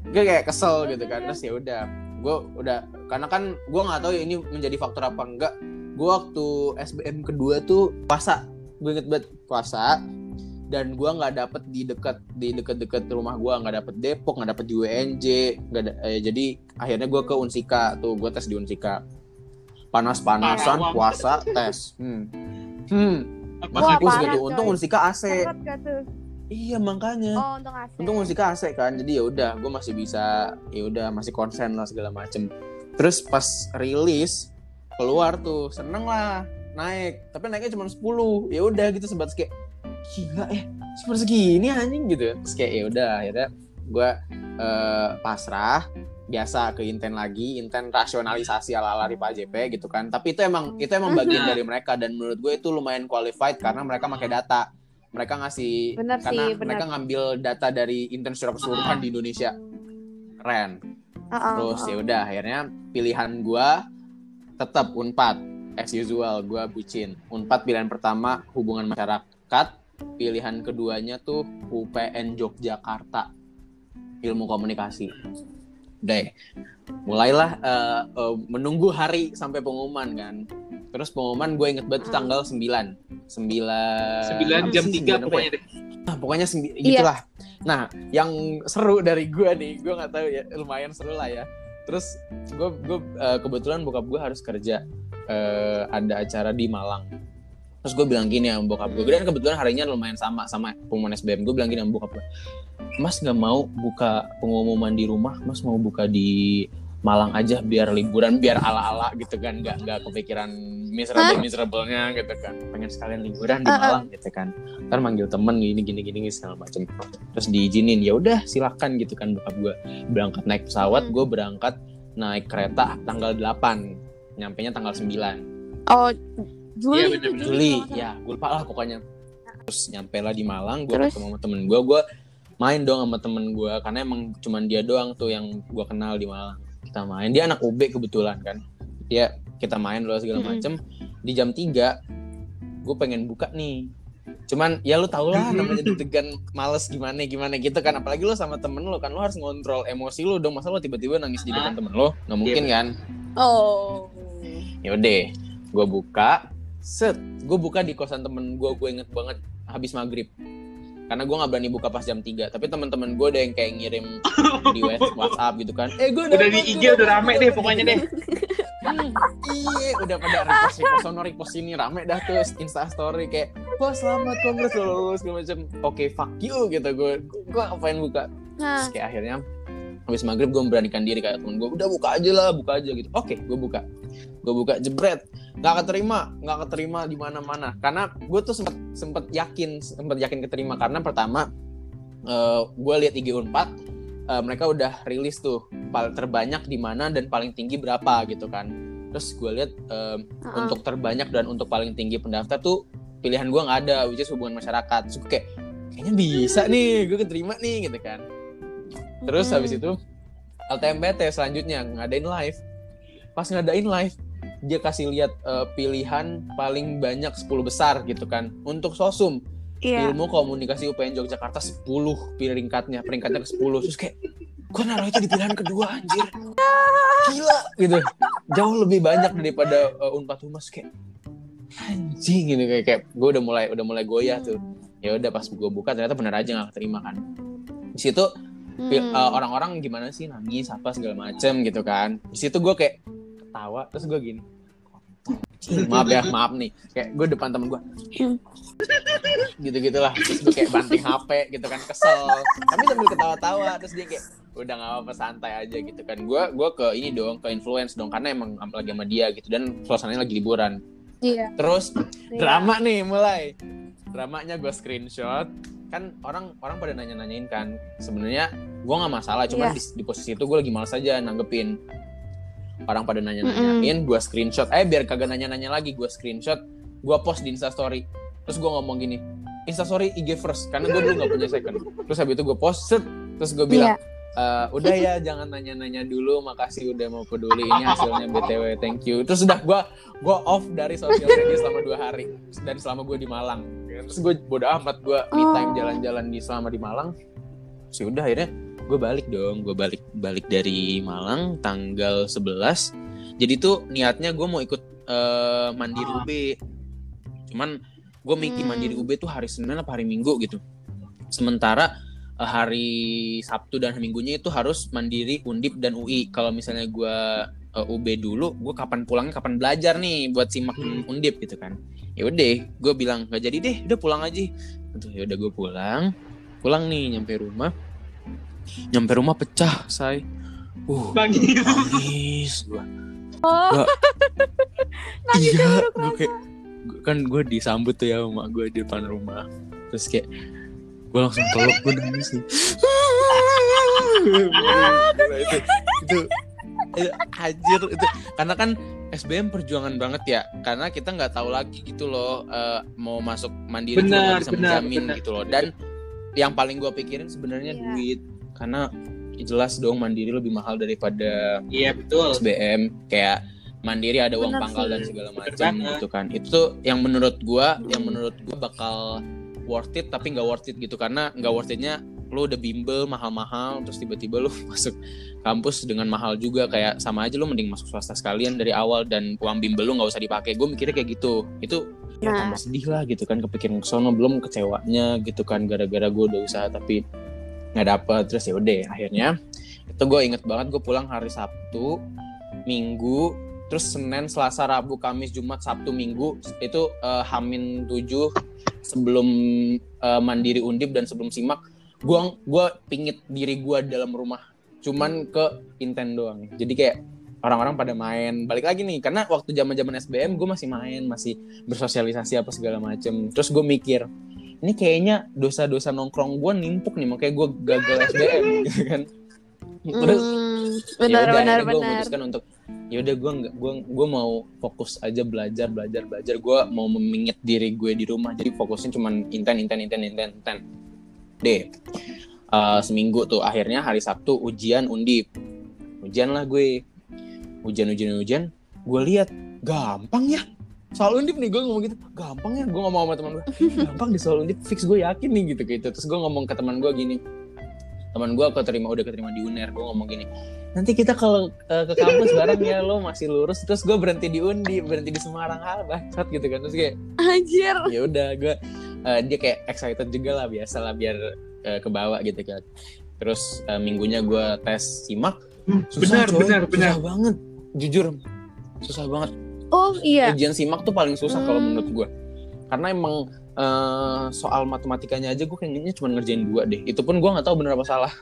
gue kayak kesel gitu kan terus ya udah. Gue udah karena kan gue nggak tahu ya ini menjadi faktor apa enggak. Gue waktu SBM kedua tuh puasa. Gue inget banget puasa. Dan gue nggak dapet di dekat di dekat-dekat rumah gue nggak dapet Depok nggak dapet di UNJ nggak da- eh, jadi akhirnya gue ke Unsika tuh. Gue tes di Unsika. Panas-panasan Parah, puasa tes. Hmm. Hmm. Wah, parah, gitu untung Unsika AC? Iya makanya. Oh, untuk AC. untung musik AC kan jadi ya udah gue masih bisa ya udah masih konsen lah segala macem. Terus pas rilis keluar tuh seneng lah naik. Tapi naiknya cuma 10 ya udah gitu sebatas kayak gila eh cuma segini anjing gitu. Terus kayak ya udah akhirnya gue eh, pasrah biasa ke Inten lagi Inten rasionalisasi ala ala Ripa JP gitu kan. Tapi itu emang itu emang bagian dari mereka dan menurut gue itu lumayan qualified karena mereka pakai data mereka ngasih Bener karena sih, bener. mereka ngambil data dari Inten secara keseluruhan di Indonesia. Keren. Ah, ah, terus ah. ya udah akhirnya pilihan gua tetap Unpad as usual gua bucin. Unpad pilihan pertama hubungan masyarakat. Pilihan keduanya tuh UPN Yogyakarta. Ilmu komunikasi. Deh mulailah eh, eh, menunggu hari sampai pengumuman kan terus pengumuman gue inget banget tanggal 9 9 9 jam 3 pokoknya deh. Nah, pokoknya sembi- Iya. gitulah. Nah, yang seru dari gue nih, gue nggak tahu ya, lumayan seru lah ya. Terus gue gue eh, kebetulan bokap gue harus kerja eh, ada acara di Malang. Terus gue bilang gini sama bokap gue, dan kebetulan harinya lumayan sama sama pengumuman SBM. Gue bilang gini sama bokap gue, Mas nggak mau buka pengumuman di rumah, Mas mau buka di Malang aja biar liburan, biar ala-ala gitu kan, nggak nggak kepikiran miserable miserable-nya gitu kan. Pengen sekalian liburan di. Malang gitu kan. Ntar manggil temen gini gini gini segala macem. Terus diizinin, ya udah silakan gitu kan bokap gue berangkat naik pesawat, Hmm. gue berangkat naik kereta tanggal 8 nyampe nya tanggal 9 Oh, Juli Iya, itu bener-bener. Juli kalau nggak ya gue lupa lah pokoknya terus nyampe lah di Malang gue Terus? ketemu sama temen gue gue main dong sama temen gue karena emang cuman dia doang tuh yang gue kenal di Malang kita main. Dia anak UB kebetulan kan. Dia kita main loh segala macem. Di jam 3 gue pengen buka nih. Cuman ya lu tau lah namanya deg-degan males gimana gimana gitu kan. Apalagi lu sama temen lu kan lu harus ngontrol emosi lu dong. Masa lu tiba-tiba nangis di depan temen lu? Nggak mungkin kan. Oh. yaudah gue buka. Set gue buka di kosan temen gue gue inget banget habis maghrib karena gue nggak berani buka pas jam 3 tapi teman-teman gue ada yang kayak ngirim di WhatsApp gitu kan. Eh gue Udah di IG udah rame deh pokoknya deh. iya udah pada repost repost sono repost ini rame dah tuh insta story kayak wah selamat kongres lo lulus segala macam oke fuck you gitu. Gue gue ngapain buka? Nah, Terus kayak akhirnya habis maghrib gue memberanikan diri kayak temen gue udah buka aja lah buka aja gitu. Oke gue buka. Gue buka jebret nggak keterima nggak keterima di mana mana karena gue tuh sempet sempet yakin sempet yakin keterima. Karena pertama eh, gue lihat IG Unpad eh, mereka udah rilis tuh paling terbanyak di mana dan paling tinggi berapa gitu kan. Terus gue lihat eh, uh-uh. untuk terbanyak dan untuk paling tinggi pendaftar tuh pilihan gue nggak ada which is hubungan masyarakat. Gue kayak kayaknya bisa nih gue keterima nih gitu kan. Terus Mm-mm. habis itu LTMPT selanjutnya ngadain live. Pas ngadain live dia kasih lihat eh, pilihan paling banyak 10 besar gitu kan. Untuk sosum Iya. ilmu komunikasi UPN Yogyakarta 10 peringkatnya peringkatnya ke 10 terus kayak gue naruh itu di pilihan kedua anjir. Gila gitu. Jauh lebih banyak daripada uh, Unpad Humas kayak anjing gitu. Kayak, kayak gue udah mulai udah mulai goyah tuh. Ya udah pas gue buka ternyata bener aja nggak terima kan. Di situ pil- Hmm. uh, orang-orang gimana sih? Nangis apa segala macem gitu kan. Di situ gue kayak ketawa terus gue gini. Maaf ya maaf nih. Kayak gue depan temen gue gitu gitulah terus gue kayak banting HP gitu kan kesel. Tapi sambil ketawa-tawa terus dia kayak udah nggak apa-apa santai aja gitu kan. Gue gue ke ini dong ke influence dong karena emang lagi sama dia gitu. Dan suasananya lagi liburan. Iya. terus Iya. drama nih mulai. Dramanya gue screenshot. Kan orang orang pada nanya-nanyain kan sebenarnya gue nggak masalah cuman Iya. di, di posisi itu gue lagi males aja nanggepin orang pada nanya-nanyain gue screenshot. Eh biar kagak nanya-nanya lagi gue screenshot gue post di instastory. Terus gue ngomong gini instastory IG first karena gue dulu nggak punya second. Terus habis itu gue post set, terus gue bilang "Eh, udah ya jangan nanya-nanya dulu makasih udah mau peduli ini hasilnya btw thank you. Terus udah gue gue off dari sosial media selama dua hari dari selama gue di Malang. Terus gue bodo amat gue me time Oh. jalan-jalan di selama di Malang. Sih udah akhirnya gue balik dong gue balik balik dari Malang tanggal 11 jadi tuh niatnya gue mau ikut eh, mandiri UB cuman gue mikir Hmm. mandiri UB tuh hari Senin apa hari Minggu gitu. Sementara eh, hari Sabtu dan minggunya itu harus mandiri Undip dan UI kalau misalnya gue eh, UB dulu gue kapan pulangnya kapan belajar nih buat simak Undip gitu kan. Ya udah gue bilang nggak jadi deh udah pulang aja. Gitu, ya udah gue pulang. Pulang nih nyampe rumah nyampe rumah pecah say. Uh Nangis. nangis gue Oh. Nangisnya iya baru gue kayak gua- kan gue disambut tuh ya sama gue di depan rumah. Terus kayak gue langsung peluk gue nangis nih itu itu itu anjir itu. Karena kan SBM perjuangan banget ya. Karena kita nggak tahu lagi gitu loh eh, mau masuk mandiri juga Benar, nggak bisa benar, menjamin benar. gitu loh. Dan yang paling gue pikirin sebenarnya Iya. duit karena jelas dong mandiri lebih mahal daripada Iya betul. SBM kayak mandiri ada uang Bener pangkal sih. dan segala macam gitu kan. Itu tuh yang menurut gua yang menurut gua bakal worth it tapi nggak worth it gitu. Karena nggak worth itnya lu udah bimbel mahal-mahal terus tiba-tiba lu masuk kampus dengan mahal juga. Kayak sama aja lu mending masuk swasta sekalian dari awal dan uang bimbel lu nggak usah dipakai. Gue mikirnya kayak gitu. Itu ya Nah. tambah sedih lah gitu kan kepikiran kesono belum kecewanya gitu kan gara-gara gue udah usaha. Tapi nggak dapet. Terus ya udah akhirnya itu gue inget banget gue pulang hari Sabtu Minggu terus Senin Selasa Rabu Kamis Jumat Sabtu Minggu itu eh, Hamin 7 sebelum eh, mandiri undip dan sebelum simak gua gua pingit diri gua dalam rumah cuman ke Inten doang. Jadi kayak orang-orang pada main. Balik lagi nih karena waktu zaman zaman SBM gue masih main masih bersosialisasi apa segala macem. Terus gue mikir ini kayaknya dosa-dosa nongkrong gue nimpuk nih makanya gue gagal SBM gitu kan. Terus Hmm, ya benar udah, benar gue memutuskan untuk ya udah gue nggak gue gue mau fokus aja belajar belajar belajar. Gue mau memingit diri gue di rumah jadi fokusnya cuman inten inten inten inten inten. Deh Eh, seminggu tuh akhirnya hari Sabtu ujian undip. Ujian lah gue. Ujian ujian ujian. Gue lihat gampang ya soal undip nih gue ngomong gitu gampang ya gue ngomong sama teman gue gampang di soal undip fix gue yakin nih gitu gitu terus gue ngomong ke teman gue gini teman gue keterima udah keterima di UNER gue ngomong gini nanti kita kalau eh, ke kampus bareng ya lo masih lurus terus gue berhenti di Undi berhenti di Semarang ah bangsat gitu kan terus kayak Anjir. ya udah gue eh, dia kayak excited juga lah biasa lah biar eh, ke bawah gitu kan terus eh, minggunya gue tes simak Hmm, susah benar, coy. benar, benar. susah banget jujur susah banget Oh iya. ujian simak tuh paling susah kalau Hmm. menurut gue karena emang eh, soal matematikanya aja gue kayaknya cuma ngerjain dua deh. Itu pun gue nggak tahu bener apa salah.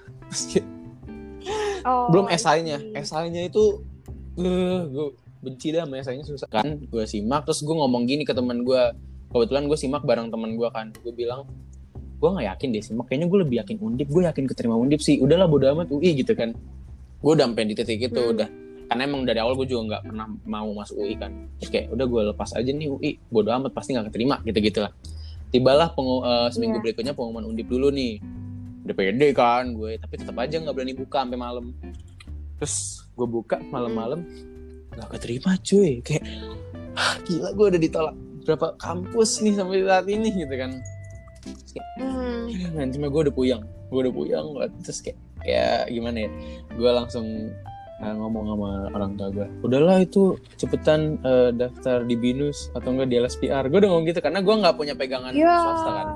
Oh. belum esainya esainya itu eh gue benci dah sama esainya susah. Kan gue simak terus gue ngomong gini ke teman gue kebetulan gue simak bareng teman gue kan. Gue bilang gue nggak yakin deh simak kayaknya gue lebih yakin undip. Gue yakin keterima undip sih. Udahlah bodo amat UI gitu kan. Gue udah sampai di titik itu Hmm. udah karena emang dari awal gue juga nggak pernah mau masuk UI kan. Terus kayak udah gue lepas aja nih UI bodo amat pasti nggak keterima gitu gitulah tibalah pengu- eh, seminggu Iya. berikutnya pengumuman undip dulu nih. Udah pede kan gue tapi tetap aja nggak berani buka sampai malam. Terus gue buka malam-malam nggak keterima cuy. Kayak "Hah, gila gue udah ditolak berapa kampus nih sampai saat ini gitu kan. Hmm. nanti gue udah puyeng gue udah puyeng banget terus kayak kayak gimana ya gue langsung uh, ngomong sama orang tua gue udahlah itu cepetan uh, daftar di binus atau enggak di LSPR gue udah ngomong gitu karena gue nggak punya pegangan Ya. swasta kan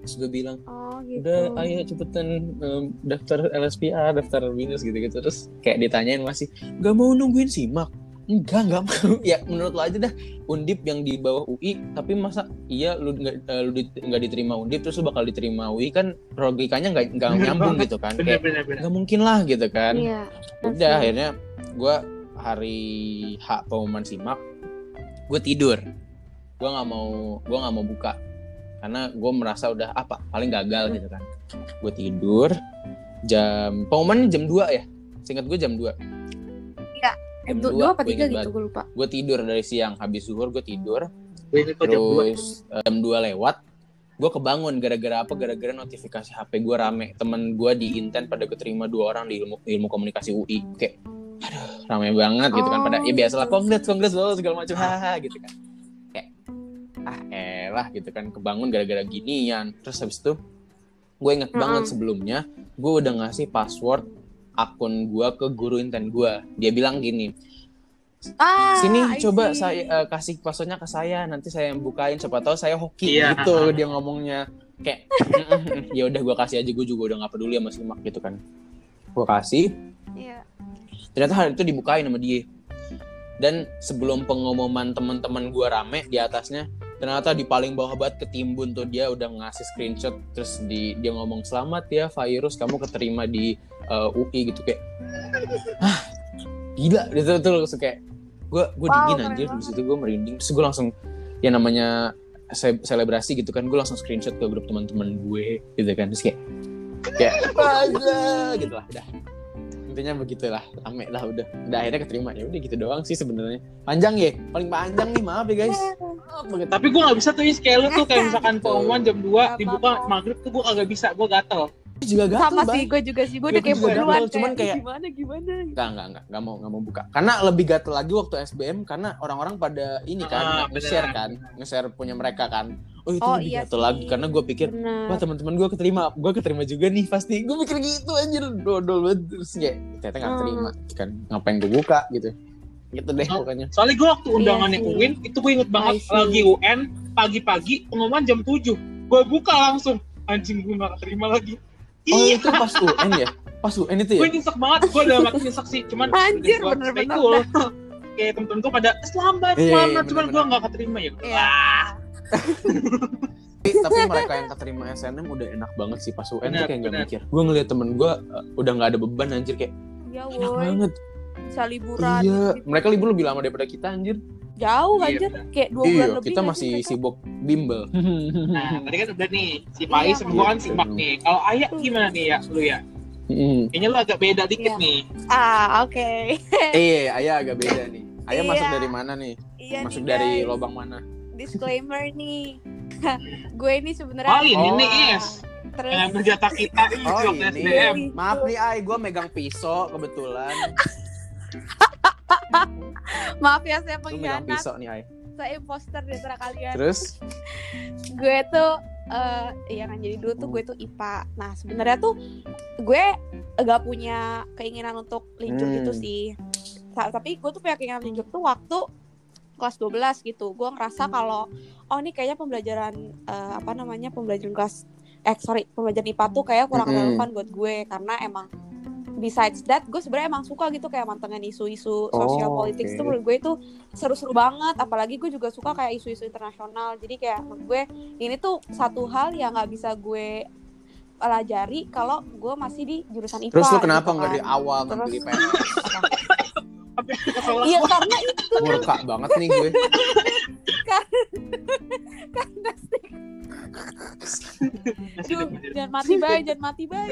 terus gue bilang Oh gitu. udah ayo cepetan um, daftar LSPR daftar binus gitu gitu terus kayak ditanyain masih nggak mau nungguin simak enggak enggak mau. Ya menurut lo aja dah undip yang di bawah UI tapi masa iya lu nggak eh, lu di- nggak diterima undip terus lu bakal diterima UI kan logikanya nggak nggak nyambung gitu kan. Bener kayak bener bener. nggak mungkin lah gitu kan. Iya. udah Kasian. akhirnya gue hari H pengumuman simak gue tidur. Gue nggak mau gue nggak mau buka. Karena gue merasa udah apa paling gagal gitu kan. Gue tidur jam pengumuman jam 2 ya. Singkat gue jam 2 Eh, jam du- dua, dua apa gua tiga gitu? Gue lupa. gue tidur dari siang. Habis zuhur gue tidur. Dua. Terus eh, jam 2 lewat gue kebangun gara-gara apa? Gara-gara notifikasi HP gue rame. Temen gue di Inten pada keterima dua orang di ilmu ilmu komunikasi UI kayak aduh rame banget gitu kan. Pada ya Oh, biasalah congrats congrats lolos segala macam. Hahaha gitu kan. Kayak ah elah gitu kan. Kebangun gara-gara ginian. Terus habis itu gue inget banget sebelumnya gue udah ngasih password akun gue ke guru Inten gue dia bilang gini Ah, sini I coba see. saya eh, kasih passwordnya ke saya nanti saya yang bukain siapa tahu saya hoki Iya. gitu dia ngomongnya kayak ya udah gue kasih aja gue juga udah nggak peduli sama simak gitu kan gue kasih Iya. ternyata hal itu dibukain sama dia dan sebelum pengumuman teman-teman gue rame di atasnya ternyata di paling bawah banget ketimbun tuh dia udah ngasih screenshot terus di dia ngomong selamat ya virus kamu keterima di eh, UI gitu kayak ah gila. Gitu tuh langsung kayak gue gue Wow, dingin keren anjir. di situ gue merinding. Terus gue langsung ya namanya se- selebrasi gitu kan gue langsung screenshot ke grup teman-teman gue gitu kan. Terus kayak kayak aja gitu lah udah. Intinya begitulah rame lah udah. Udah akhirnya keterima. Ya udah gitu doang sih sebenarnya. Panjang ya? Paling panjang nih maaf ya guys. Maaf banget. tapi gue nggak bisa tuh Is. kayak lu tuh kayak misalkan pengumuman jam 2 Gak dibuka maghrib tuh gue kagak bisa gue gatel. Ini juga gatel Sama sih, gue juga sih. Gue udah kayak duluan. cuman kayak- gimana, gimana. Enggak, enggak, enggak, enggak mau, enggak mau buka. Karena lebih gatel lagi waktu SBM karena orang-orang pada ini kan, Ah, nge-share kan, nge-share punya mereka kan. Oh itu Oh, lebih iya gatel sih. lagi karena gue pikir, wah Bener. teman-teman gue keterima, gue keterima juga nih pasti. Gue mikir gitu anjir, dodol banget terus kayak ternyata nggak Hmm. terima kan, ngapain gue buka gitu. Gitu deh pokoknya. soalnya gue waktu undangannya Iya sih. UIN itu gue inget banget lagi UN pagi-pagi pengumuman jam 7 gue buka langsung anjing gue gak terima lagi Oh iya itu pas UN ya? Pas UN itu gue ya? nyesek banget gue udah mati nyesek sih cuman Anjir, bener-bener cool. kayak temen-temen gue pada selamat Iya, selamat iya, cuman gue gak keterima ya Iya. Tapi, tapi mereka yang keterima SNM udah enak banget sih pas UN tuh Bener, kayak nggak bener. mikir. Gue ngeliat temen gue uh, udah nggak ada beban anjir kayak Ya enak woi, banget. bisa liburan. Iya, gitu. mereka libur lebih lama daripada kita anjir. Jauh Iya, anjir, bener. kayak dua bulan Iya, lebih. kita masih mereka? sibuk bimbel. nah tadi kan udah nih si Iya, Faiz sama kan gitu. simak nih kalau Ayah gimana nih ya lu ya Mm. kayaknya lu agak beda dikit Iya. nih Ah, oke. Eh, Ayah agak beda nih. Ayah Iya. masuk dari mana nih? Iya masuk nih, dari guys. lubang mana? Disclaimer nih. gue ini sebenarnya oh ini Oh. nih Is terus yang berjata kita Oh, ini. SDM Maaf nih, Ay, gue megang pisau kebetulan. maaf ya saya pengkhianat, pisau nih, Ay. saya imposter di antara kalian. Terus? gue tuh eh iya kan jadi dulu tuh gue tuh IPA. Nah, sebenarnya tuh gue gak punya keinginan untuk linjur Hmm. gitu sih. Ta- tapi gue tuh punya keinginan linjur tuh waktu kelas 12 gitu. Gue ngerasa kalau oh ini kayaknya pembelajaran eh, apa namanya? pembelajaran kelas eh sorry, pembelajaran IPA tuh kayak kurang Mm-mm. relevan buat gue karena emang besides that gue sebenarnya emang suka gitu kayak mantengin isu-isu sosial Oh, politik oke. itu menurut gue itu seru-seru banget apalagi gue juga suka kayak isu-isu internasional jadi kayak menurut gue ini tuh satu hal yang nggak bisa gue pelajari kalau gue masih di jurusan IPA Terus lu kenapa gitu nggak kan. dari awal ngambil Terus- IPS? Kesel Iya karena itu Murka banget nih gue. karena Duh, jangan mati bay, jangan mati bay.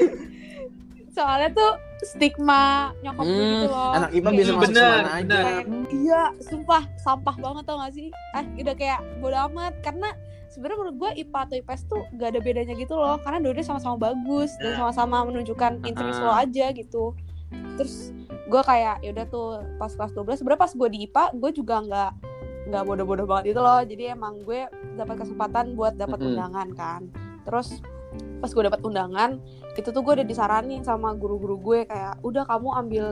Soalnya tuh stigma nyokap gue Hmm, gitu loh. Anak IPA bisa masuk bener, semana aja. kayak, iya sumpah sampah banget tau gak sih? Ah udah kayak bodo amat. Karena sebenarnya menurut gue IPA atau IPS tuh gak ada bedanya gitu loh. Karena dua-duanya sama-sama bagus dan Nah. sama-sama menunjukkan interest lo aja gitu. Terus gue kayak yaudah tuh pas kelas 12 sebenarnya pas gue di IPA gue juga nggak nggak bodoh-bodoh banget itu loh. Jadi emang gue dapat kesempatan buat dapat undangan kan. Terus pas gue dapat undangan itu tuh gue udah disaranin sama guru-guru gue kayak udah kamu ambil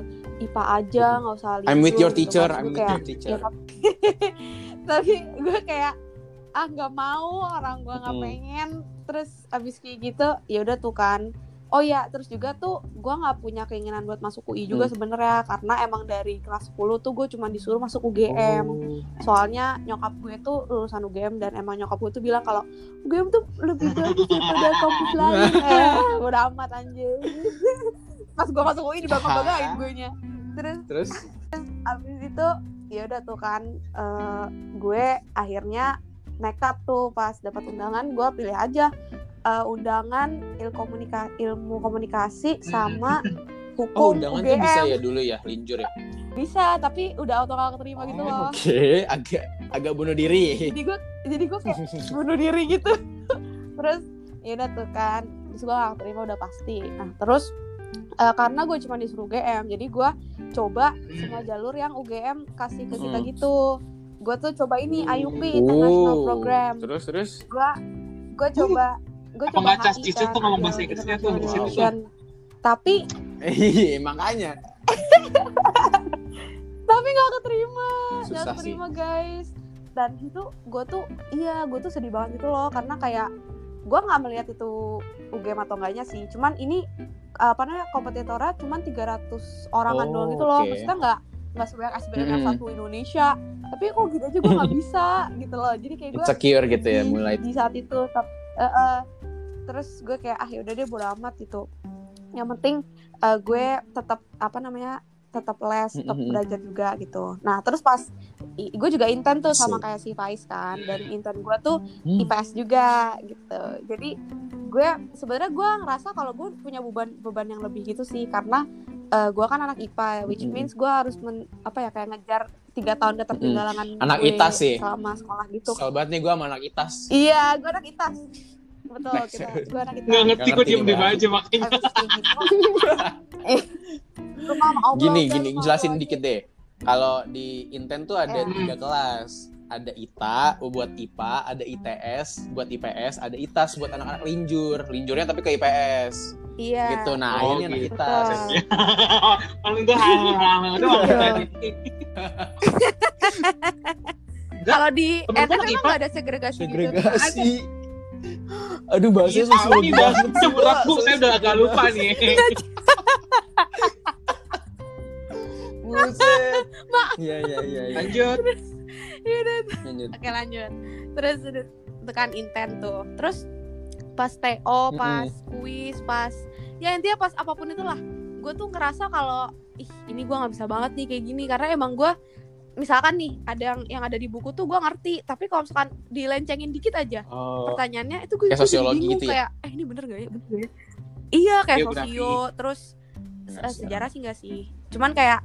IPA aja nggak usah I'm with libur," your gitu teacher, kan. I'm with kayak, your teacher. "Ya, tapi, gue kayak ah nggak mau orang gue nggak pengen terus abis kayak gitu ya udah tuh kan oh ya terus juga tuh gue nggak punya keinginan buat masuk UI juga Hmm. sebenarnya karena emang dari kelas 10 tuh gue cuma disuruh masuk UGM Oh. soalnya nyokap gue tuh lulusan UGM dan emang nyokap gue tuh bilang kalau UGM tuh lebih bagus daripada kampus lain. Eh udah amat anjir pas gue masuk UI dibangga-banggain gue nya. Terus Terus? abis itu ya udah tuh kan eh, gue akhirnya nekat tuh pas dapat undangan gue pilih aja eh, undangan ilmu komunikasi ilmu komunikasi sama Oh, hukum undangan UGM tuh bisa ya dulu ya, linjur ya. Bisa, tapi udah auto gak keterima gitu Oh, loh Oke, agak agak bunuh diri. jadi gue jadi gue kayak bunuh diri gitu. Terus ya udah tuh kan. Terus gue gak terima udah pasti. Nah terus eh, karena gue cuma disuruh UGM jadi gue coba semua jalur yang UGM kasih ke kita Hmm. gitu. Gue tuh coba ini IUP International Oh, Program. Terus terus. gue gue coba gue Apa coba nggak cas HI Cicu kan, tuh ngomong bahasa Inggrisnya tuh di situ tuh. Tapi Iya, makanya. tapi gak keterima gak Susah sih. keterima guys dan itu gue tuh iya gue tuh sedih banget gitu loh karena kayak gue nggak melihat itu UGM atau enggaknya sih cuman ini apa namanya kompetitornya cuman 300 orangan Oh, doang gitu loh oke. maksudnya nggak nggak sebanyak SBM Mm-mm. satu Indonesia tapi kok gitu aja gue nggak bisa gitu loh jadi kayak gue Insecure gitu ya, mulai. di saat itu Tap- eh, eh, terus gue kayak ah yaudah deh bodo amat gitu yang penting eh, gue tetap apa namanya tetap les tetap belajar juga gitu nah terus pas gue juga intern tuh sama kayak si Faiz kan dan intern gue tuh Hmm. IPS juga gitu jadi gue sebenarnya gue ngerasa kalau gue punya beban beban yang lebih gitu sih karena eh, gue kan anak IPA which means gue harus men, apa ya kayak ngejar tiga tahun ketertinggalan Anak gue ITAS sih. selama sekolah gitu Kesel banget nih gue sama anak ITAS. Iya, gue anak ITAS. Betul, Nice. kita, gue anak. Nggak ngerti gue diem diem gimana. aja makanya. Gitu. eh, Gini, gini, jelasin dikit deh. Kalau di Inten tuh ada Eh. tiga kelas. Ada ITA buat IPA, ada ITS buat IPS, ada ITAS buat anak-anak linjur. Linjurnya tapi ke IPS. Iya. Gitu. Nah, Oh, ini anak gitu. ITAS. Betul. Paling gue hal-hal Iya. Kalau di anak emang gak ada segregasi, gitu. Aduh, bahasanya Bang. banget. Udah berat, Bu. Saya udah agak lupa nih. Buset. Iya, iya, iya. iya. Lanjut. Iya udah. Lanjut. Oke lanjut. Terus tekan inten tuh. Terus pas TO, pas kuis, pas ya intinya pas apa pun itulah. Gue tuh ngerasa kalau ih ini gue nggak bisa banget nih kayak gini karena emang gue misalkan nih ada yang yang ada di buku tuh gue ngerti tapi kalau misalkan dilencengin dikit aja Oh. pertanyaannya itu gue Kayak jadi sosiologi bingung gitu ya? kayak eh ini bener gak ya bener gak ya iya kayak Geografi. sosio terus sejarah sih enggak sih cuman kayak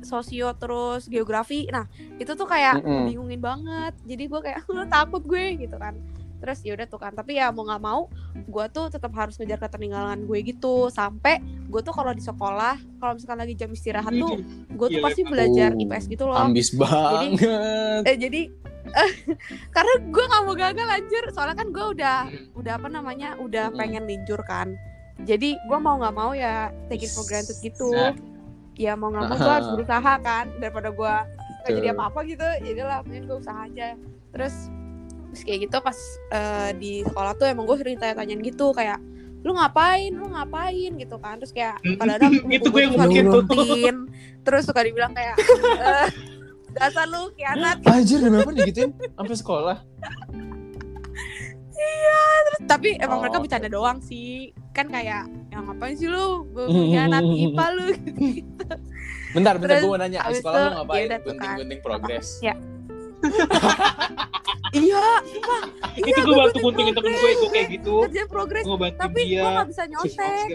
sosio terus geografi nah itu tuh kayak Mm-mm. bingungin banget jadi gue kayak takut gue gitu kan terus ya udah tuh kan. Tapi ya mau nggak mau gue tuh tetap harus ngejar ketertinggalan gue gitu. Sampai gue tuh kalau di sekolah kalau misalkan lagi jam istirahat tuh gue tuh pasti belajar Oh, IPS gitu loh. Ambis banget. eh jadi karena gue nggak mau gagal anjir. Soalnya kan gue udah udah apa namanya udah Mm-mm. pengen linjur kan. Jadi gue mau nggak mau ya take it for granted gitu. Nah. ya mau nggak mau gue harus berusaha kan daripada gue nggak jadi apa apa gitu. Jadi lah mending gue usaha aja. Terus terus kayak gitu pas eh, di sekolah tuh emang gue sering tanya-tanyain gitu kayak lu ngapain lu ngapain gitu kan terus kayak kadang-kadang Itu gue yang diikutin terus suka dibilang kayak eh, dasar lu kianat Anjir, kenapa digituin sampai sekolah? tapi emang Oh, mereka bercanda doang sih kan kayak yang ngapain sih lu pengkhianat IPA lu gitu. Bentar, bentar Terus, gue mau nanya. Sekolah lu ngapain? kan. Gunting-gunting progres. Ya. Iya sumpah iya Itu gue bantu guntingin temen gue itu kayak gitu. kerjaan progres tapi dia. gue gak bisa nyontek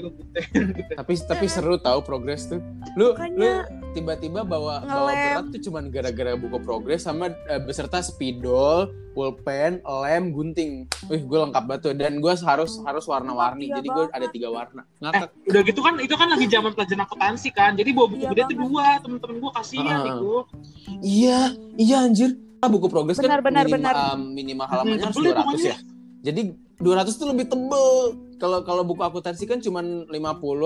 Tapi tapi seru tahu progres tuh. Lu lu Makanya. tiba-tiba bawa bawa Ngelem. berat tuh cuman gara-gara buku progres sama eh, beserta spidol, pulpen, lem, gunting. Wih, gue lengkap banget tuh. Dan gue harus harus warna-warni. Iya Jadi gue ada tiga warna. Eh, Ngakak. udah gitu kan itu kan lagi zaman pelajaran akuntansi kan. Jadi bawa buku Iya gede tuh dua, temen-temen gue kasihan Ah. itu. Iya, iya anjir. Ah, buku progres Benar, kan benar, minimal, benar. minimal halamannya Hmm, harus tebel 200 pokoknya. ya. Jadi 200 tuh lebih tebel. Kalau kalau buku akuntansi kan cuman 50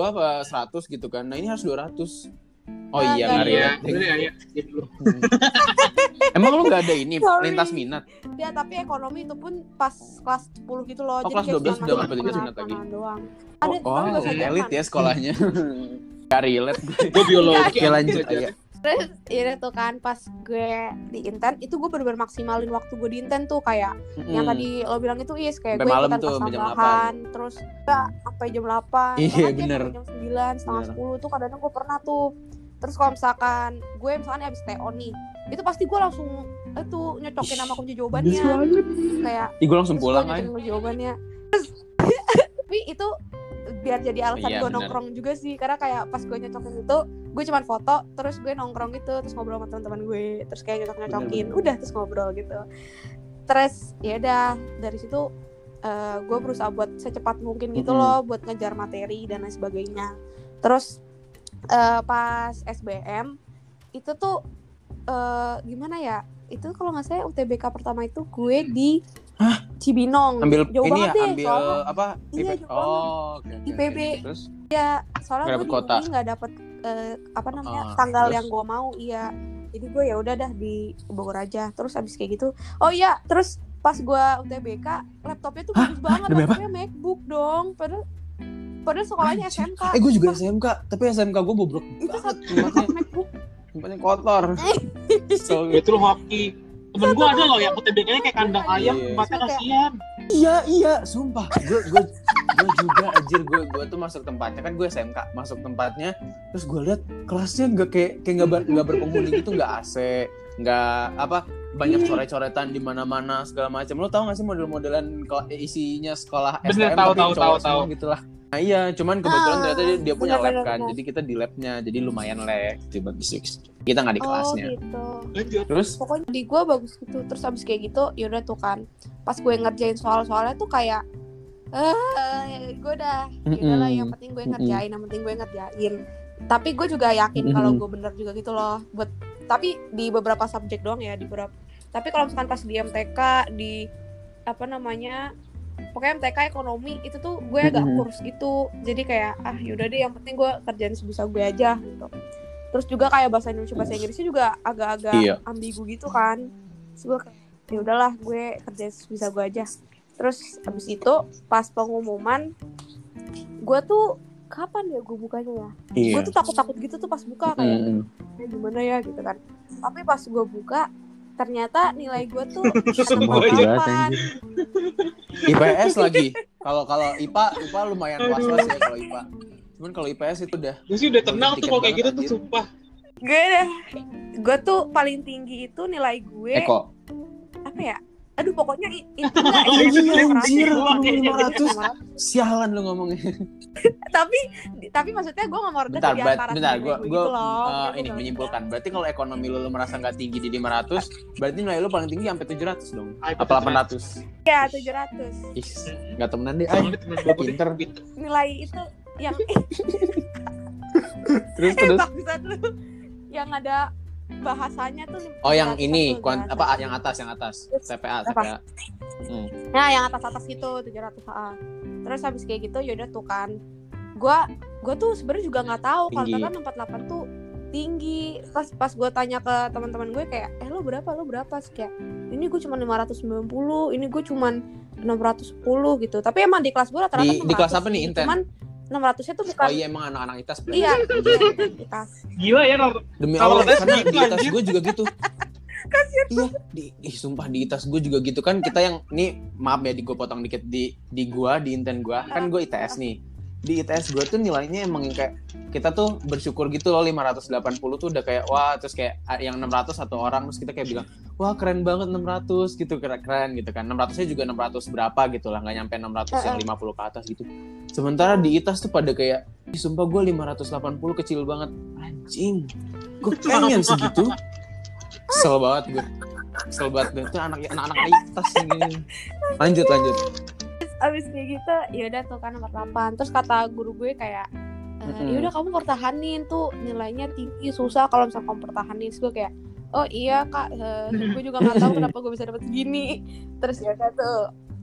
apa 100 gitu kan. Nah, ini harus 200. Oh Ah, iya, Iya, relate. bener ya, ya. Gitu loh. Emang lu nggak ada ini Sorry. lintas minat? Ya tapi ekonomi itu pun pas kelas 10 gitu loh. Oh, Jadi kelas kayak 12 cuma udah nggak lintas minat lagi? doang. Oh, Ada oh, Jerman. elit ya sekolahnya. Gak relate. Gue biologi. Oke lanjut aja. Terus ya tuh kan pas gue di inten itu gue bener-bener maksimalin waktu gue di inten tuh kayak yang Mm. tadi lo bilang itu is kayak Sampai gue malam ikutan tuh, pas jam tambahan terus ya, sampai jam 8 Iya, bener. jam 9 setengah Bener. 10 tuh kadang-kadang gue pernah tuh terus kalau misalkan gue misalkan abis TO nih itu pasti gue langsung itu nyocokin sama kunci jawabannya kayak Ih, gue langsung pulang aja. jawabannya terus tapi itu biar jadi alasan Iya, gue nongkrong juga sih. Karena kayak pas gue nyocokin itu gue cuman foto terus gue nongkrong gitu terus ngobrol sama teman-teman gue terus kayak nyocok nyocokin udah terus ngobrol gitu. Terus ya udah dari situ eh, gue berusaha buat secepat mungkin gitu Mm-mm. loh buat ngejar materi dan lain sebagainya. Terus eh, pas SBM itu tuh eh, gimana ya? Itu kalau nggak salah UTBK pertama itu gue di Cibinong Ambil jauh ini ya, deh ambil soalnya apa? Iya, IP? jauh Oh, oke. oke, IPB. oke. Terus soalnya Nggak gue di kota. UI nggak dapet eh, apa namanya Ah, tanggal terus? yang gue mau iya jadi gue ya udah dah di Bogor aja terus abis kayak gitu oh iya terus pas gue UTBK laptopnya tuh bagus banget Demi apa? laptopnya MacBook dong padahal padahal sekolahnya Anjir. SMK Eh, gue juga SMK, tapi SMK gue bobrok itu banget. satu MacBook tempatnya kotor. So, Itu loh hoki. Temen gue ada loh yang UTBK-nya kayak kandang ayam, Iya. tempatnya Kayak- kasihan. Iya iya, sumpah. Gue gue gue juga anjir gue gue tuh masuk tempatnya kan gue SMK masuk tempatnya terus gue lihat kelasnya nggak kayak kayak nggak ber, nggak berpenghuni gitu nggak AC nggak apa banyak Iya. coret-coretan di mana-mana segala macam. Lo tau gak sih model-modelan isinya sekolah Bener, STM tahu, tapi tahu, tahu, tahu. gitu lah nah iya cuman kebetulan Ah, ternyata dia, dia punya bener, lab kan. bener. jadi kita di labnya jadi lumayan lag tiba kita nggak di oh kelasnya. gitu. Lanjut. terus? Pokoknya di gue bagus gitu. Terus abis kayak gitu yaudah tuh kan. Pas gue ngerjain soal-soalnya tuh kayak eh gue udah yaudah lah yang penting gue ngerjain yang penting gue ngerjain. Tapi gue juga yakin kalau gue bener juga gitu loh. Buat tapi di beberapa subjek doang ya di beberapa tapi kalau misalkan pas di MTK di apa namanya pokoknya MTK ekonomi itu tuh gue agak Mm-mm. kurus gitu. Jadi kayak ah yaudah deh yang penting gue kerjain sebisa gue aja gitu. Terus juga kayak bahasa Indonesia bahasa Inggrisnya juga agak-agak Iya. ambigu gitu kan. Terus gue kayak ya udahlah gue kerja sebisa gue aja. Terus abis itu pas pengumuman gue tuh kapan ya gue bukanya ya? Iya. gue tuh takut-takut gitu tuh pas buka kayak. "Eh, gimana ya? Gitu kan. Tapi pas gue buka ternyata nilai gue tuh Semua anjir. IPS lagi. Kalau kalau IPA, IPA lumayan was-was ya kalau IPA. Cuman kalau IPS itu udah Gue sih udah tenang tuh kalau kayak gitu tuh sumpah. gue deh gue tuh paling tinggi itu nilai gue Eko. apa ya aduh pokoknya itu enggak anjir, Lima 500. Sialan lu ngomongnya. tapi tapi maksudnya gue nggak mau rendah Bentar, di bet- antara bentar, gua gitu loh. Makanya ini menyimpulkan. Berarti kalau ekonomi lu, lu merasa nggak tinggi di 500, berarti nilai lu paling tinggi sampai 700 dong. Ah, Apa 800? ya tujuh ratus Ih, nggak temenan deh. Ay. Temen gue Pinter. nilai itu yang Terus eh terus. yang ada bahasanya tuh Oh, yang 700 ini, tuh, kuan, 700. apa yang atas, yang atas. TPA, Apa? TPA. Hmm. Nah, yang atas-atas gitu 700 ha. Terus habis kayak gitu yaudah tuh kan. Gua gua tuh sebenarnya juga nggak tahu kalau ternyata 48 tuh tinggi. Pas pas gua tanya ke teman-teman gue kayak, "Eh, lo berapa? Lo berapa?" Terus kayak, "Ini gue cuma 590, ini gue cuma 610 gitu." Tapi emang di kelas gue rata-rata Di- di kelas apa nih, sih. Inten? Cuman 600-nya tuh bukan Oh iya emang anak-anak ITAS. Iya, iya, di tas. Gila ya. Demi Kalau Allah, karena di ITAS gue juga gitu. Iya, di, ih, sumpah di ITAS gue juga gitu kan kita yang ini maaf ya di gue potong dikit di di gua di inten gua kan gue ITS nih di ITS gue tuh nilainya emang yang kayak kita tuh bersyukur gitu loh 580 tuh udah kayak wah terus kayak yang 600 satu orang terus kita kayak bilang wah keren banget 600 gitu keren keren gitu kan. 600 nya juga 600 berapa gitu lah nggak nyampe 600 yang 50 ke atas gitu. Sementara di ITAS tuh pada kayak sumpah gue 580 kecil banget. Anjing gue pengen segitu. Kesel banget gue kesel banget. Gue tuh anak anak anak itas ini. Lanjut lanjut abis kayak gitu ya udah tuh kan nomor 8 terus kata guru gue kayak e, ya udah kamu pertahanin tuh nilainya tinggi susah kalau misalnya kamu pertahanin. Terus gue kayak oh iya kak eh, gue juga nggak tahu kenapa gue bisa dapet segini. Terus ya udah tuh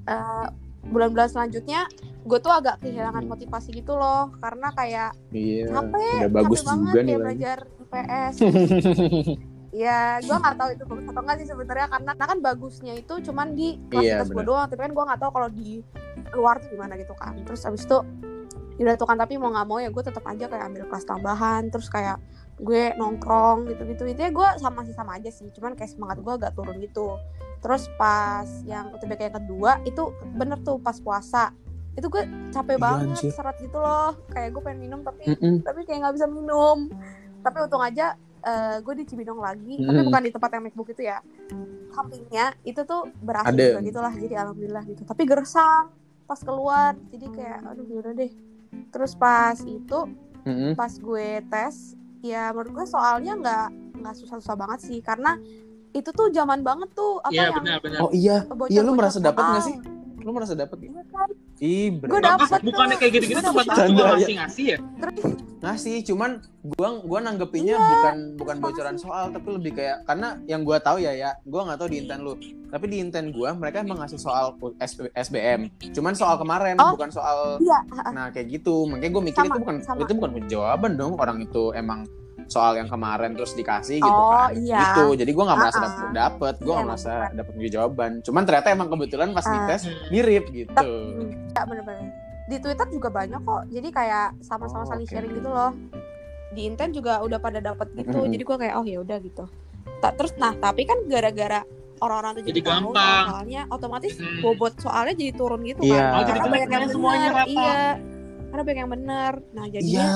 eh, bulan-bulan selanjutnya gue tuh agak kehilangan motivasi gitu loh. Karena kayak iya capek udah bagus capek banget juga nih belajar IPS ya gue nggak tahu itu bagus atau enggak sih sebenarnya karena karena kan bagusnya itu cuman di kelas Iya, gue doang tapi kan gue nggak tahu kalau di luar tuh gimana gitu kan. Terus abis itu ya udah tuh kan tapi mau nggak mau ya gue tetap aja kayak ambil kelas tambahan terus kayak gue nongkrong gitu gitu intinya gue sama sih sama aja sih cuman kayak semangat gue agak turun gitu. Terus pas yang UTBK yang kedua itu bener tuh pas puasa. Itu gue capek Iya, banget anjir. seret gitu loh. Kayak gue pengen minum tapi Mm-mm. tapi kayak nggak bisa minum. Tapi untung aja eh, gue di Cibinong lagi tapi Hmm. bukan di tempat yang MacBook itu ya sampingnya itu tuh berhasil Ada. juga gitulah jadi alhamdulillah gitu tapi gersang pas keluar jadi kayak aduh yaudah deh terus pas itu Mm-mm. pas gue tes ya menurut gue soalnya nggak nggak susah-susah banget sih karena itu tuh zaman banget tuh apa Iya yang benar-benar. oh iya iya lu merasa dapat nggak sih lu merasa dapat gitu Iya kan? ih Gue dapet bukannya kayak gitu-gitu Gue tuh buat dapet. cuma Canda, ya. ngasih-ngasih ya? ngasih cuman gua gua nanggepinnya Iya. bukan bukan bocoran soal tapi lebih kayak karena yang gua tahu ya ya gua nggak tahu di inten lu tapi di inten gua mereka emang ngasih soal SP SBM cuman soal kemarin Oh. bukan soal iya nah kayak gitu makanya gua mikir Sama, itu bukan sama. itu bukan jawaban dong orang itu emang soal yang kemarin terus dikasih gitu Oh, kan iya. gitu jadi gua nggak merasa Ah, dapet, ah. dapet gua Iya, nggak emang merasa dapet jawaban cuman ternyata emang kebetulan pas Ah. dites mirip gitu ya bener-bener di Twitter juga banyak kok jadi kayak sama-sama Oh, saling oke. sharing gitu loh di Inten juga udah pada dapat gitu Mm-mm. jadi gue kayak oh ya udah gitu Ta- terus nah tapi kan gara-gara orang-orang tuh Jadi jadi, tahu gampang. soalnya otomatis Mm. bobot soalnya jadi turun gitu Iya. kan Oh, jadi karena banyak yang semuanya benar rata. iya karena banyak yang benar nah iya jadinya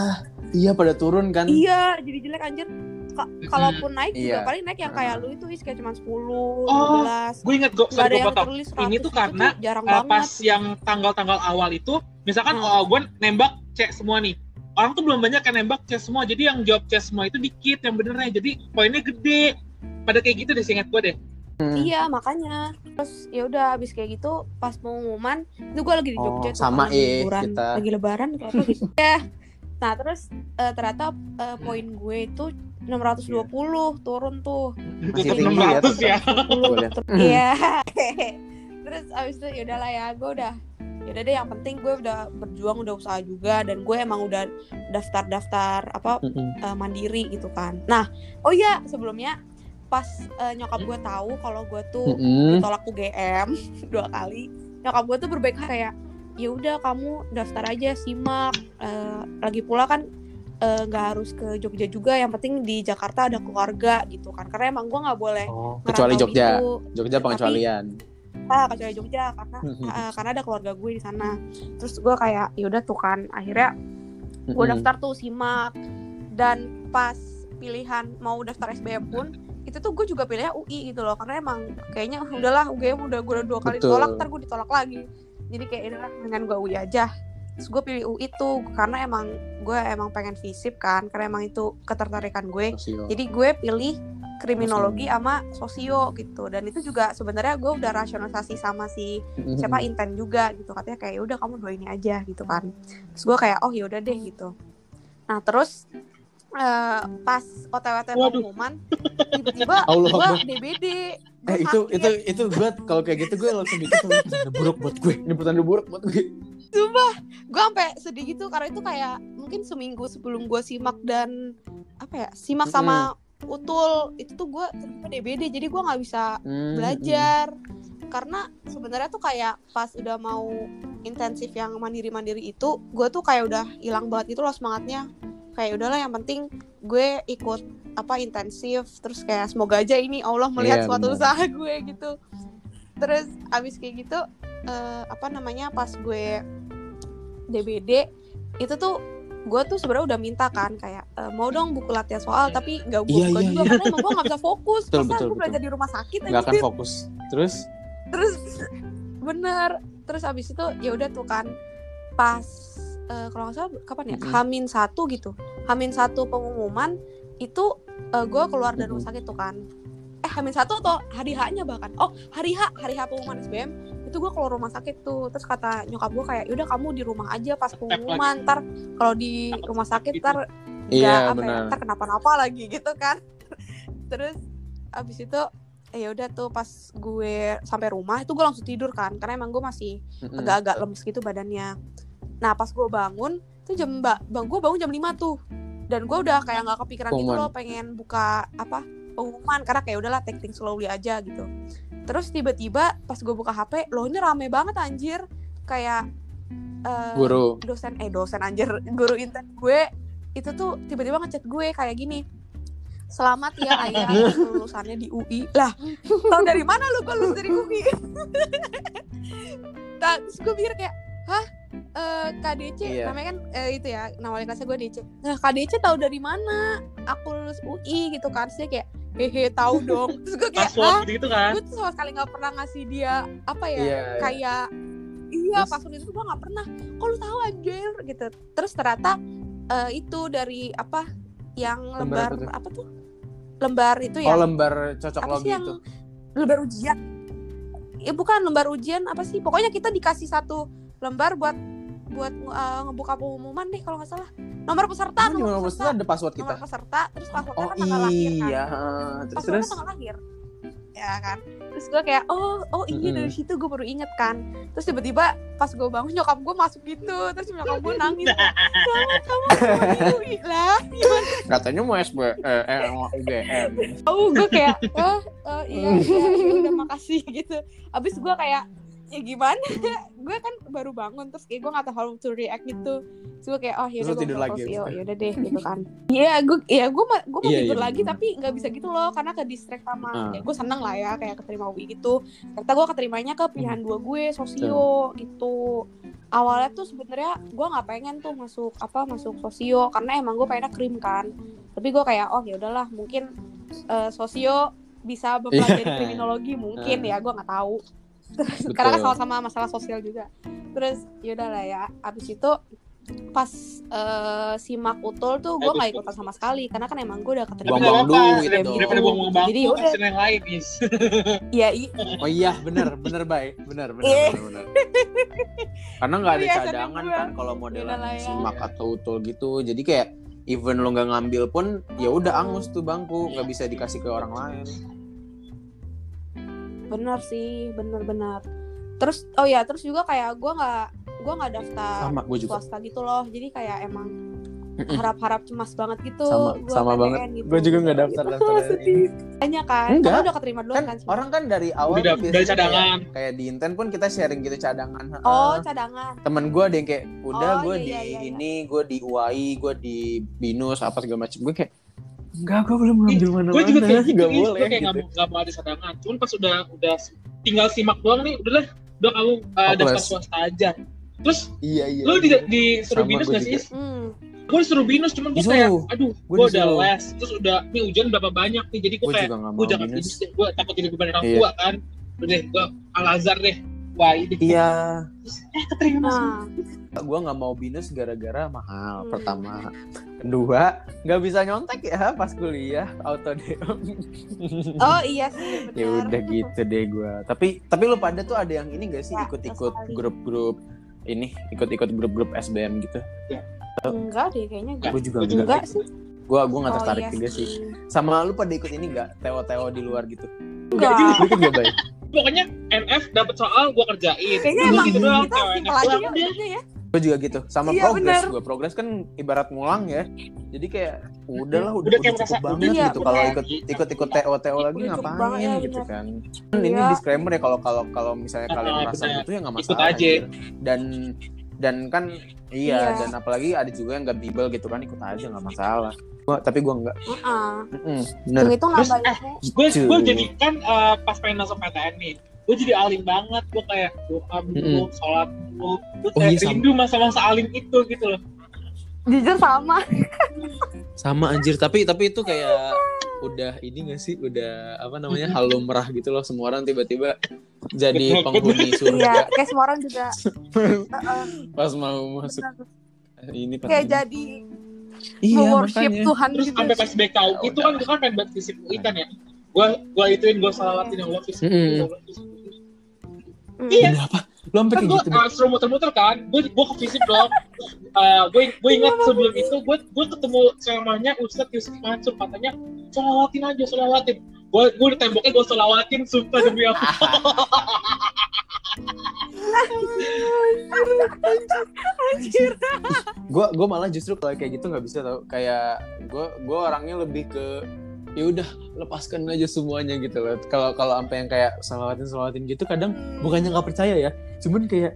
iya pada turun kan iya jadi jelek anjir Ka- kalaupun naik juga Iya. paling naik yang kayak lu itu is kayak cuma 10, Oh, 12 Gue inget gue, sorry ada gue yang potong. tertulis 100 Ini tuh karena, jarang Uh, banget pas yang tanggal-tanggal awal itu, misalkan Hmm. oh, gue nembak C semua nih. Orang tuh belum banyak yang nembak C semua, jadi yang jawab C semua itu dikit yang benernya. Jadi poinnya gede. Pada kayak gitu deh, seingat gue deh. Hmm. Iya makanya terus ya udah habis kayak gitu pas pengumuman itu gue lagi di Oh, Jogja tuh sama, kan, eh, liburan kita. lagi lebaran atau apa gitu ya nah terus eh, ternyata eh, poin gue itu 620 turun tuh Masih tinggi ya, 600 ya. Gua lihat. iya terus abis itu ya udahlah ya gue udah ya udah deh yang penting gue udah berjuang udah usaha juga dan gue emang udah daftar-daftar apa Mm-mm. eh, mandiri gitu kan nah oh iya sebelumnya pas eh, nyokap gue tahu kalau gue tuh Mm-mm. ditolak UGM dua kali nyokap gue tuh berbaik kayak ya udah kamu daftar aja simak Eh, lagi pula kan eh, nggak harus ke Jogja juga yang penting di Jakarta ada keluarga gitu kan karena emang gue nggak boleh Oh, kecuali ngerantau Jogja. gitu. Jogja pengecualian. ah kecuali Jogja karena eh, karena ada keluarga gue di sana terus gue kayak ya udah tuh kan akhirnya gue daftar tuh simak dan pas pilihan mau daftar SBM pun itu tuh gue juga pilihnya UI gitu loh karena emang kayaknya udahlah UGM udah gue udah dua kali Betul. ditolak ntar gue ditolak lagi jadi kayak udahlah dengan gue UI aja. Terus gue pilih UI tuh karena emang gue emang pengen visip kan karena emang itu ketertarikan gue. Sosio. jadi gue pilih kriminologi sama sosio gitu. Dan itu juga sebenarnya gue udah rasionalisasi sama si Mm-mm. siapa inten juga gitu. Katanya kayak "Ya udah kamu dua ini aja gitu kan. Terus gue kayak oh yaudah deh gitu. Nah terus eh, pas otw pengumuman tiba-tiba gue. DBD Eh itu itu itu gue kalau kayak gitu gue langsung mikir tuh buruk buat gue. Ini petanda buruk buat gue. gue sampai sedih gitu karena itu kayak mungkin seminggu sebelum gue simak dan apa ya simak sama utul itu tuh gue DBD jadi gue nggak bisa Hmm, belajar karena sebenarnya tuh kayak pas udah mau intensif yang mandiri-mandiri itu gue tuh kayak udah hilang banget gitu loh semangatnya kayak udahlah yang penting gue ikut apa intensif terus kayak semoga aja ini Allah melihat Iya, suatu usaha gue gitu. Terus abis kayak gitu eh, apa namanya pas gue DBD itu tuh gue tuh sebenarnya udah minta kan kayak e, mau dong buku latihan soal tapi nggak gue Iya, buka iya, juga iya. karena emang gue nggak bisa fokus. Betul, masa betul, gue belajar betul. di rumah sakit Gak akan fokus. Terus? Terus bener. Terus abis itu ya udah tuh kan pas eh, kalau nggak salah kapan ya? Mm-mm. Hamin satu gitu. Hamin satu pengumuman itu gue keluar dari rumah sakit tuh kan. Eh Hamin satu atau hari H-nya bahkan? Oh hari H hari H pengumuman SBM itu gue keluar rumah sakit tuh. Terus kata nyokap gue kayak yaudah kamu di rumah aja pas pengumuman. ntar kalau di rumah sakit gitu. ntar Iya, apa ya, ntar kenapa-napa lagi gitu kan. Terus abis itu eh, ya udah tuh pas gue sampai rumah itu gue langsung tidur kan. Karena emang gue masih agak-agak lemes gitu badannya nah pas gue bangun tuh jam mbak bang gue bangun jam 5 tuh. Dan gue udah kayak nggak kepikiran gitu Pengumuman. loh pengen buka apa pengumuman. Karena kayak udahlah take things slowly aja gitu. Terus tiba-tiba pas gue buka hp loh ini rame banget anjir. Kayak eh, Guru. dosen eh dosen anjir. Guru intern gue itu tuh tiba-tiba ngechat gue kayak gini. Selamat ya ayah lulusannya di UI Lah, tau dari mana lu gue lulus dari UI? nah, terus gue pikir kayak Hah? Eh, KDC Iya. namanya kan eh, itu ya nama wali kelasnya gue DC nah KDC tahu dari mana? Aku lulus UI gitu kan. Sih kayak hehe tahu dong. Terus gue kayak password ah gitu, gitu kan? Gue tuh sama sekali nggak pernah ngasih dia apa ya Iya, iya. kayak iya Terus- password itu gue nggak pernah. Kok lu tahu anjir? Gitu. Terus ternyata eh, itu dari apa yang Lembar lembar, apa tuh? apa tuh? Lembar itu Oh ya lembar cocok apa logi sih yang itu. lembar ujian? Ya bukan lembar ujian apa sih? Pokoknya kita dikasih satu lembar buat buat uh, ngebuka pengumuman deh kalau nggak salah. Nomor peserta di nomor peserta? ada password kita. nomor peserta terus passwordnya Oh kan tanggal lahir kan? iya. Terus passwordnya terus. tanggal lahir. Ya kan? Terus gue kayak oh oh iya dari Mm-mm. situ gue baru inget kan. Terus tiba-tiba pas gue bangun nyokap gue masuk gitu. Terus nyokap gue nangis. Kamu mau UI lah Katanya mau SB eh, eh mau UGM. tahu gue kayak oh, oh iya, iya ya udah makasih gitu. Abis gue kayak ya gimana? Gue kan baru bangun terus kayak gue gak tahu how to react gitu. Terus gue kayak oh yaudah gue tidur lagi abis itu? yaudah deh gitu kan. Iya gue ya gue ma- gue mau Iya, tidur iya, lagi tapi nggak bisa gitu loh karena ke distract sama Ah. ya gue seneng lah ya kayak keterima UI gitu. Ternyata gue keterimanya ke pilihan dua gue sosio gitu. Awalnya tuh sebenarnya gue nggak pengen tuh masuk apa masuk sosio karena emang gue pengennya krim kan. Tapi gue kayak oh ya udahlah mungkin eh, sosio bisa mempelajari Iya. kriminologi mungkin Ah. ya gue nggak tahu terus Betul. karena kan sama-sama masalah sosial juga terus ya udahlah ya abis itu pas eh, simak utul tuh gue nggak ikutan sama sekali karena kan emang gue udah keterima apa-apa duit dong. daripada buang-buang bangku Jadi yaudah. kasih yang lain is ya i- Oh iya, bener, bener, Bay. Bener, bener, Iya. bener, bener. Karena nggak ada Iya, cadangan kan kalau modelan ya. simak atau utul gitu. Jadi kayak even lo nggak ngambil pun ya udah angus tuh bangku, nggak bisa dikasih ke orang lain. Bener sih bener-bener terus oh ya terus juga kayak gue nggak gue nggak daftar Sama, gua juga. swasta gitu loh jadi kayak emang harap-harap cemas banget gitu Sama, gua sama PTN banget. gitu. Gua juga nggak daftar daftar sedih banyak kan Enggak. Karena udah keterima duluan Kan kan, orang kan dari awal udah dari cadangan Kayak, kayak di Inten pun kita sharing gitu cadangan. oh cadangan temen gue ada yang kayak udah Oh, gue iya, di iya, iya, iya. ini gue di UAI gue di binus apa segala macem gue kayak enggak gue belum ngambil mana gue juga kayak gitu gue kayak nggak gitu. mau nggak mau ada cadangan cuman pas udah udah tinggal simak doang nih udah lah. Udah kamu uh, Oh, daftar swasta aja. Terus iya iya lu di, disuruh Sama, binus gak sih hmm. gue disuruh binus cuman gue kayak aduh Gua gue udah disuruh. les. Terus udah ini ujian berapa banyak nih? Jadi gue kayak gue jangan binus. deh. Gue takut jadi beban orang Iya. tua kan. Udah deh gue al azhar deh wah ini iya. Eh keterima nah. Gue nggak mau binus gara-gara mahal Hmm. pertama. Kedua nggak bisa nyontek ya pas kuliah auto dm oh iya sih bener ya udah gitu deh gue tapi tapi lu pada tuh ada yang ini gak sih Ya, ikut-ikut grup-grup ini ikut-ikut grup-grup SBM gitu? Enggak deh kayaknya enggak. Gue juga Gua enggak enggak sih. Gue gue nggak Oh, tertarik iya juga sih. sama lu pada ikut ini gak teo-teo di luar gitu? Enggak. Ikut gak baik pokoknya NF dapat soal gue kerjain. Kayaknya emang gitu doang kita simpel aja ya ya. Gue juga gitu. Sama Iya, progres gue progres kan ibarat mulang ya. Jadi kayak udahlah udah, Udah udah, kayak cukup banget iya, gitu. Kalau ikut ikut ikut teo teo lagi ngapain? banget, ya, gitu kan. Kan ini Iya. disclaimer ya kalau kalau kalau misalnya kalian Ah, merasa butuh ya nggak Ikut masalah aja. anjir. dan dan kan iya, Iya. dan apalagi ada juga yang nggak bibel gitu kan ikut aja nggak masalah gua, tapi gua nggak Heeh. Mm-mm, bener itu nggak banyak gue Gitu. gue jadi kan eh, pas pengen masuk PTN nih gue jadi alim banget gue kayak doa dulu sholat dulu gue Oh, kayak iya, sama. rindu masa-masa alim itu gitu loh jujur sama. Sama anjir. Tapi tapi itu kayak udah ini gak sih? Udah apa namanya hal lumrah gitu loh. Semua orang tiba-tiba jadi penghuni iya surga. kayak semua orang juga Heeh, pas mau masuk. Bener. ini pas kayak ini. jadi iya worship makanya. Tuhan terus gitu. sampai pas BKU Ya itu kan gue kan pengen banget fisip UI kan ya? Gue gue ituin gue salawatin yang Allah fisip UI. Mm. Iya. Apa lo sampai kan kayak gue gitu uh, suruh muter-muter kan? Gue gue ke fisip dong uh, gue gue ingat sebelum itu gue gue ketemu ceramahnya Ustadz Yusuf Mansur katanya solawatin aja solawatin gue gue di temboknya gue solawatin sumpah demi apa Anjir. gue gue malah justru kalau kayak gitu nggak bisa tau. Kayak gue gue orangnya lebih ke ya udah lepaskan aja semuanya gitu loh. Kalau kalau sampai yang kayak salawatin salawatin gitu kadang bukannya nggak percaya ya cuman kayak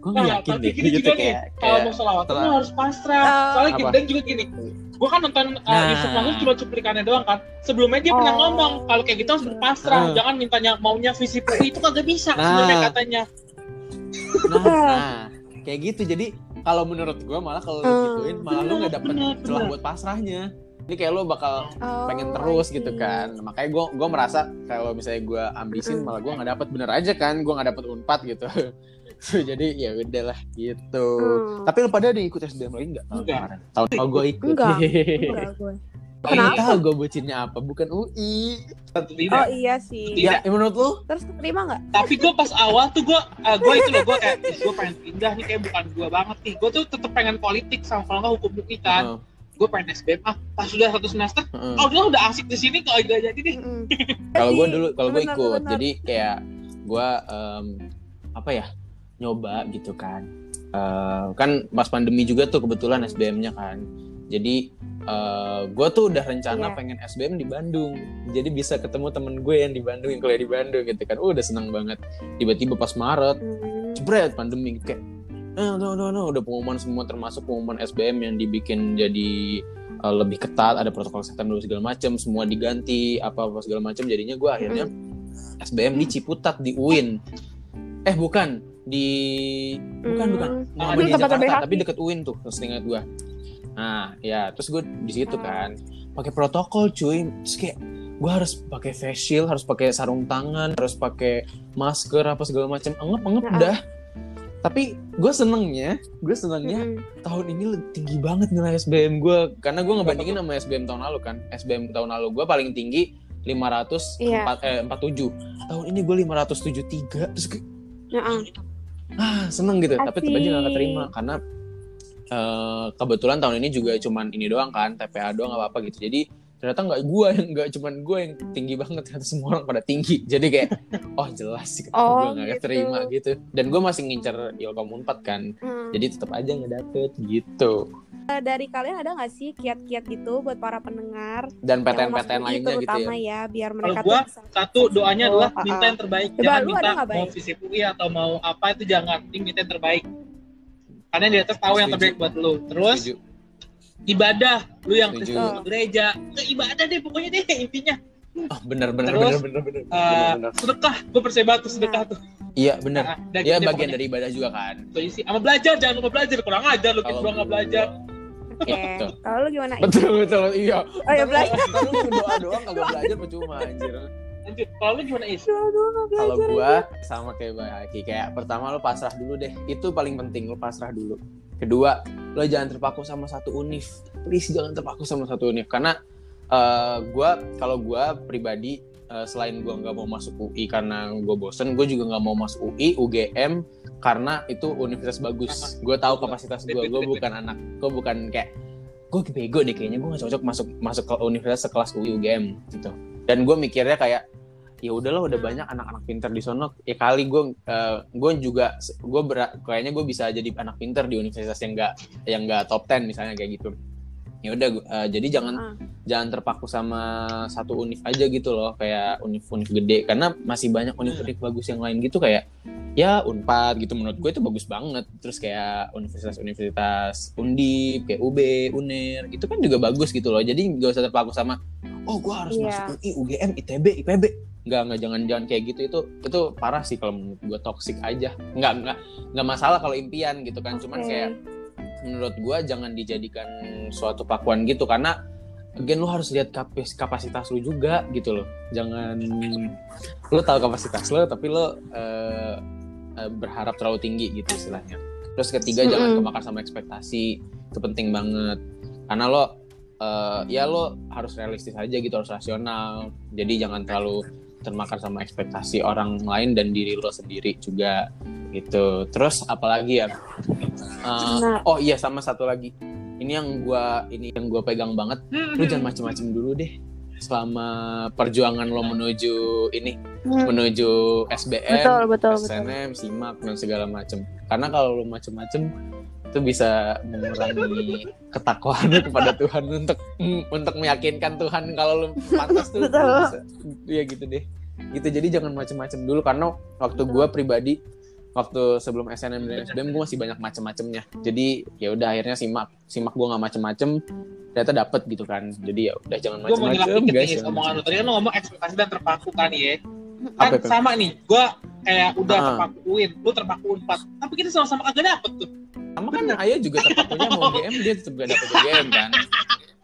gue nggak Nah, yakin deh gini gitu juga nih, kayak kalau kayak mau sholawat setelah- lu harus pasrah Oh. soalnya gini Apa? dan juga gini gue kan nonton uh, Nah. Yusuf Mansur cuma cuplikannya doang kan sebelumnya dia pernah Oh. ngomong kalau kayak gitu harus berpasrah Ah. jangan mintanya maunya visi itu kagak bisa Nah. sebenarnya katanya nah, nah kayak gitu jadi kalau menurut gue malah kalau lu Hmm. gituin malah lu nggak dapet Bener, celah bener. buat pasrahnya ini kayak lu bakal Oh, pengen terus gitu kan makanya gue gue merasa kalau misalnya gue ambisin Mm-mm. malah gue nggak dapet bener aja kan gue nggak dapet unpad gitu jadi ya udahlah gitu Hmm. tapi lu pada ada ikut SBM lagi nggak tahun Enggak. kemarin tahun oh gue ikut Enggak. Enggak gue. Kenapa? Tahu gue bucinnya apa bukan UI Tentu Oh tidak iya sih. Tidak. ya menurut lu Terus keterima nggak? tapi gue pas awal tuh gue uh, gue itu loh gue kayak gue pengen pindah nih kayak bukan gue banget nih gue tuh tetep pengen politik sama kalau nggak hukum UI kan Heeh, gue pengen SBM ah pas sudah satu semester heeh. oh udah udah asik di sini kalau gak jadi nih kalau gue dulu kalau gue ikut benar. jadi kayak gue em, apa ya nyoba gitu kan. Eh, kan pas pandemi juga tuh kebetulan SBM-nya kan. Jadi gue tuh udah rencana Iya. pengen SBM di Bandung. Jadi bisa ketemu temen gue yang di Bandung yang kuliah di Bandung gitu kan. Uh, udah seneng banget. Tiba-tiba pas Maret Mm. jebret pandemi kayak eh, no, no, no, udah pengumuman semua termasuk pengumuman SBM yang dibikin jadi eh, lebih ketat. Ada protokol kesehatan dulu segala macam semua diganti apa apa segala macam jadinya gue akhirnya SBM di Ciputat di UIN eh bukan di bukan Hmm. bukan Ah, Muhammadiyah di Jakarta tapi deket UIN tuh setingat gue nah ya terus gue di situ Ah. kan pakai protokol cuy terus kayak gue harus pakai face shield harus pakai sarung tangan harus pakai masker apa segala macam anggap anggap Nah. udah tapi gue senengnya gue senengnya Mm-mm. tahun ini tinggi banget nilai SBM gue karena gue ngebandingin sama SBM tahun lalu kan SBM tahun lalu gue paling tinggi 500 Iya. empat- eh, 47 tahun ini gue 573 terus Nah, ah seneng gitu. Tapi tetap aja gak Asik. keterima karena eh, kebetulan tahun ini juga cuman ini doang kan TPA doang apa apa gitu. Jadi ternyata nggak gue yang nggak cuman gue yang tinggi banget ternyata semua orang pada tinggi. Jadi kayak oh jelas sih Oh, gue nggak gitu. keterima gitu. Dan gue masih ngincer Ilkom 4 kan. Mm. jadi tetap aja nggak dapet gitu dari kalian ada nggak sih kiat-kiat gitu buat para pendengar? Dan PTN-PTN lainnya gitu terutama ya ya biar Kalau mereka gua, bisa satu doanya Oh, adalah ah, minta ah. yang terbaik. Coba jangan lu minta mau visi UI atau mau apa itu jangan. Penting minta yang terbaik. Karena yang di atas tahu yang terbaik buat lu. Terus Setuju. ibadah. Lu yang ke gereja. Ke ibadah deh pokoknya deh intinya oh bener bener Terus, bener bener bener, Eh, bener, bener. sedekah. Gue percaya banget tuh sedekah tuh. Iya bener Nah, dan ya gitu deh bagian pokoknya. dari ibadah juga kan. Aja sih. Sama belajar jangan lupa belajar. Kurang ajar lu Kalau nggak belajar. Oke, Betul. kalau lu gimana? Betul betul. Iya. Oh ya belajar. Lu doa doang kagak belajar percuma anjir. Lanjut. Kalau lu gimana is? Kalau gua sama kayak Mbak Haki. Kayak pertama lo pasrah dulu deh. Itu paling penting lo pasrah dulu. Kedua lo jangan terpaku sama satu univ please jangan terpaku sama satu univ karena eh, gua kalau gua pribadi eh, selain gua nggak mau masuk UI karena gue bosen gue juga nggak mau masuk UI UGM karena itu universitas bagus. Gue tahu kapasitas gue gue bukan anak gue bukan kayak gue bego deh kayaknya gue gak cocok masuk masuk ke universitas sekelas UI UGM gitu. Dan gue mikirnya kayak ya udahlah udah banyak anak-anak pinter di sono ya kali gue gue juga gue kayaknya gue bisa jadi anak pinter di universitas yang enggak yang enggak top 10 misalnya kayak gitu ya udah eh, jadi jangan Ah. jangan terpaku sama satu univ aja gitu loh kayak univ-univ gede. Karena masih banyak univ-univ bagus yang lain gitu kayak ya unpad gitu. Menurut gue itu bagus banget. Terus kayak universitas-universitas undip kayak UB uner gitu kan juga bagus gitu loh. Jadi gak usah terpaku sama oh gue harus Iya. masuk UI UGM ITB IPB nggak nggak jangan jangan kayak gitu. Itu itu parah sih kalau menurut gue toxic aja. Nggak nggak nggak masalah kalau impian gitu kan. Cuman Oke. kayak menurut gue jangan dijadikan suatu pakuan gitu. Karena again lu harus lihat kapasitas lu juga gitu loh. Jangan lu tahu kapasitas lu tapi lu eh, berharap terlalu tinggi gitu istilahnya. Terus ketiga jangan Mm-mm. kemakan sama ekspektasi. Itu penting banget. Karena lo eh, ya lo harus realistis aja gitu harus rasional. Jadi jangan terlalu termakan sama ekspektasi orang lain dan diri lo sendiri juga gitu. Terus apalagi ya Benar. oh iya sama satu lagi ini yang gua ini yang gua pegang banget lu jangan macem-macem dulu deh selama perjuangan lo menuju ini Hmm, menuju SBM betul betul betul SNM, SIMAK dan segala macam. Karena kalau lu macem-macem itu bisa mengurangi ketakwaan kepada Tuhan untuk untuk meyakinkan Tuhan kalau lu pantas tuh Betul. bisa. Iya gitu deh. Gitu jadi jangan macem-macem dulu karena waktu gua pribadi waktu sebelum SNM dan SBM gue masih banyak macem-macemnya. Jadi ya udah akhirnya simak simak gue nggak macem-macem ternyata dapet gitu kan. Jadi ya udah jangan gue mau nyelak macem-macem guys. nih jangan omongan lu tadi kan lu ngomong ekspektasi dan terpaku kan ya Apa kan itu? sama nih gue kayak udah Ah. terpakuin lu terpaku empat tapi kita sama-sama kagak dapet tuh Sama kan Ayah juga terpakunya mau GM dia tetap gak dapet UGM kan.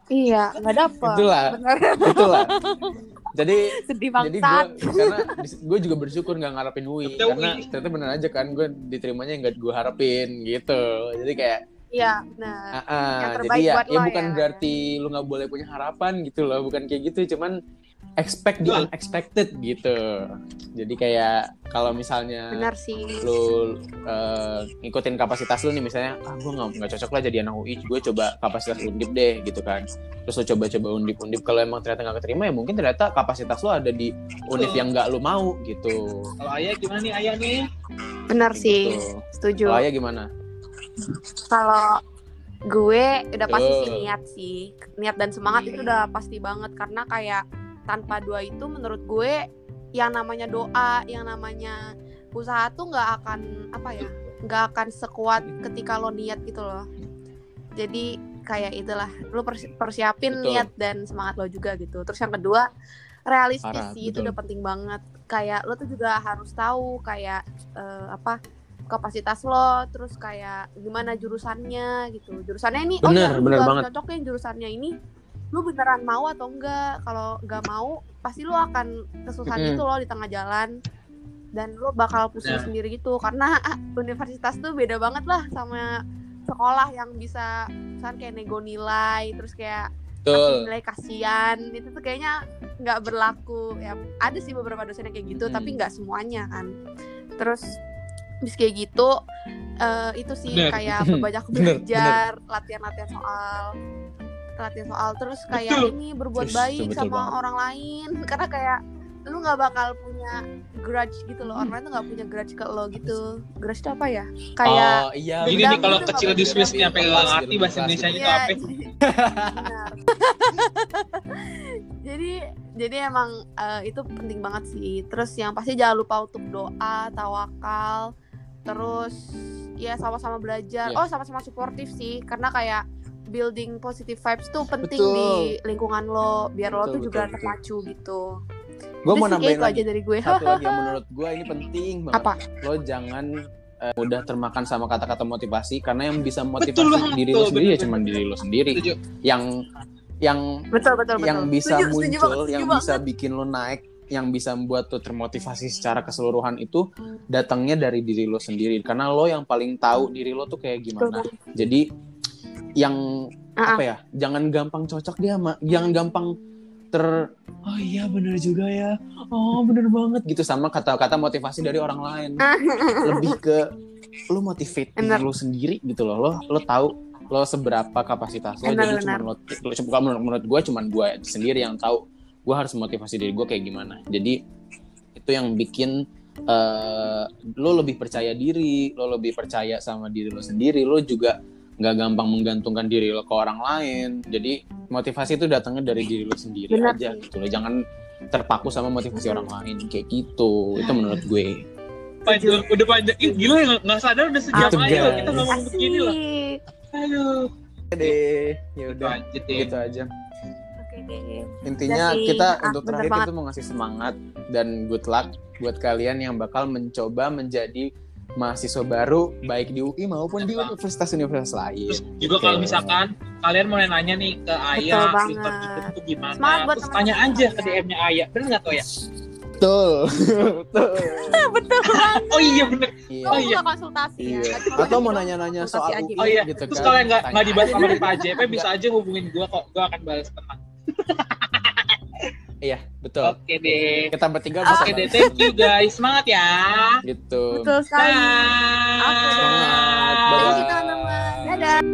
iya nggak dapet Itulah. bener Itulah. Jadi sedih jadi gue karena gue juga bersyukur nggak ngarepin UI karena UI. ternyata bener aja kan gue diterimanya yang gak gue harapin gitu. Jadi kayak iya benar ah, ah, Yang jadi ya, buat ya lo bukan ya. berarti lu nggak boleh punya harapan gitu loh bukan kayak gitu. Cuman expect the unexpected gitu. Jadi kayak kalau misalnya benar sih. lu eh, ngikutin kapasitas lu nih misalnya ah gue nggak nggak cocok lah jadi anak UI gue coba kapasitas undip deh gitu kan. Terus lu coba-coba undip undip kalau emang ternyata nggak keterima ya mungkin ternyata kapasitas lu ada di univ Betul. yang nggak lu mau gitu. Kalau ayah gimana nih ayah nih? Benar Kayak sih gitu. setuju. Kalau ayah gimana? Kalau gue udah pasti sih niat sih. Niat dan semangat itu udah pasti banget karena kayak tanpa doa itu menurut gue yang namanya doa yang namanya usaha tuh nggak akan apa ya nggak akan sekuat ketika lo niat gitu loh jadi kayak itulah lo persi- persiapin Betul. niat dan semangat lo juga gitu terus yang kedua realistis Parah, sih itu betul. udah penting banget kayak lo tuh juga harus tahu kayak eh, apa kapasitas lo terus kayak gimana jurusannya gitu jurusannya ini oh Bener, ya, lu bener banget. cocokin jurusannya ini lu beneran mau atau enggak kalau nggak mau pasti lu akan kesusahan Mm-mm. gitu loh di tengah jalan dan lu bakal pusing Bener. sendiri gitu karena universitas tuh beda banget lah sama sekolah yang bisa misalkan kayak nego nilai terus kayak kasih betul nilai kasihan itu tuh kayaknya nggak berlaku ya ada sih beberapa dosen yang kayak gitu Hmm. tapi nggak semuanya kan terus bis kayak gitu eh, itu sih Bener. kayak banyak belajar latihan-latihan soal latihan soal terus kayak Betul. ini berbuat baik betul, sama banget. orang lain karena kayak lu nggak bakal punya grudge gitu loh orang lain tuh nggak punya grudge ke lo gitu grudge itu apa ya kayak oh iya Ini nih kalau gitu kecil nggak di boleh Swiss dendam. nyampe nggak ngerti bahasa Indonesia itu Iya, apa. benar. jadi jadi emang eh, itu penting banget sih. Terus yang pasti jangan lupa untuk doa, tawakal, terus ya sama-sama belajar. Iya. Oh, sama-sama suportif sih karena kayak building positive vibes tuh penting Betul. di lingkungan lo biar lo Betul, tuh juga betul, betul. terpacu gitu. gue mau nambahin itu lagi aja dari gue. satu lagi yang menurut gue ini penting banget Apa? lo jangan eh, mudah termakan sama kata-kata motivasi karena yang bisa motivasi Betul banget, diri betul, lo sendiri ya betul, cuma betul. diri lo sendiri Setuju. yang yang Betul betul betul. yang bisa Setuju, setuju muncul banget, setuju yang banget. bisa bikin lo naik yang bisa membuat lo termotivasi secara keseluruhan itu datangnya dari diri lo sendiri karena lo yang paling tahu diri lo tuh kayak Betul gimana jadi yang Ah, apa ya jangan gampang cocok dia sama jangan gampang ter oh iya bener juga ya. Oh bener banget. Gitu sama kata-kata motivasi dari orang lain. Lebih ke lo motivate diri Bener. lo sendiri gitu loh. Lo lo tahu lo seberapa kapasitas lo. Bener, jadi cuma lo, lo menurut, menurut gue cuman gue sendiri yang tahu gue harus motivasi diri gue kayak gimana. Jadi itu yang bikin eh lo lebih percaya diri lo lebih percaya sama diri lo sendiri. Lo juga nggak gampang menggantungkan diri lo ke orang lain jadi motivasi itu datangnya dari diri lo sendiri Benar aja sih. gitu loh jangan terpaku sama motivasi orang lain kayak gitu itu menurut gue Panjang, udah panjang. Ih, gila ya, nggak sadar udah sejam aja loh kita ngomong begini loh. Aduh. deh ya udah Lanjut deh. gitu aja Oke deh. intinya kita Ah, untuk terakhir banget. itu mau ngasih semangat dan good luck buat kalian yang bakal mencoba menjadi mahasiswa baru baik di UI maupun di universitas-universitas lain. Terus juga kalau misalkan kalian mau nanya nih ke Ayah. Twitter itu gimana, Semangat terus tanya aja ke. DM-nya Ayah. Bener nggak tuh ya? Betul. Betul. betul banget Oh iya bener. Iya. Oh, iya. konsultasi ya Iya. cuma Atau mau nanya-nanya soal. UI Oh iya. gitu Terus kan. kalau yang nggak dibahas sama aja. Pak JP bisa aja hubungin gue kok. Gue akan balas tenang. Iya, betul. Oke deh. Kita bertiga bisa. Oke deh, thank you guys. Semangat ya. Gitu. Betul sekali. Bye. Oke. Okay. Semangat. Bye. Bye. Dadah.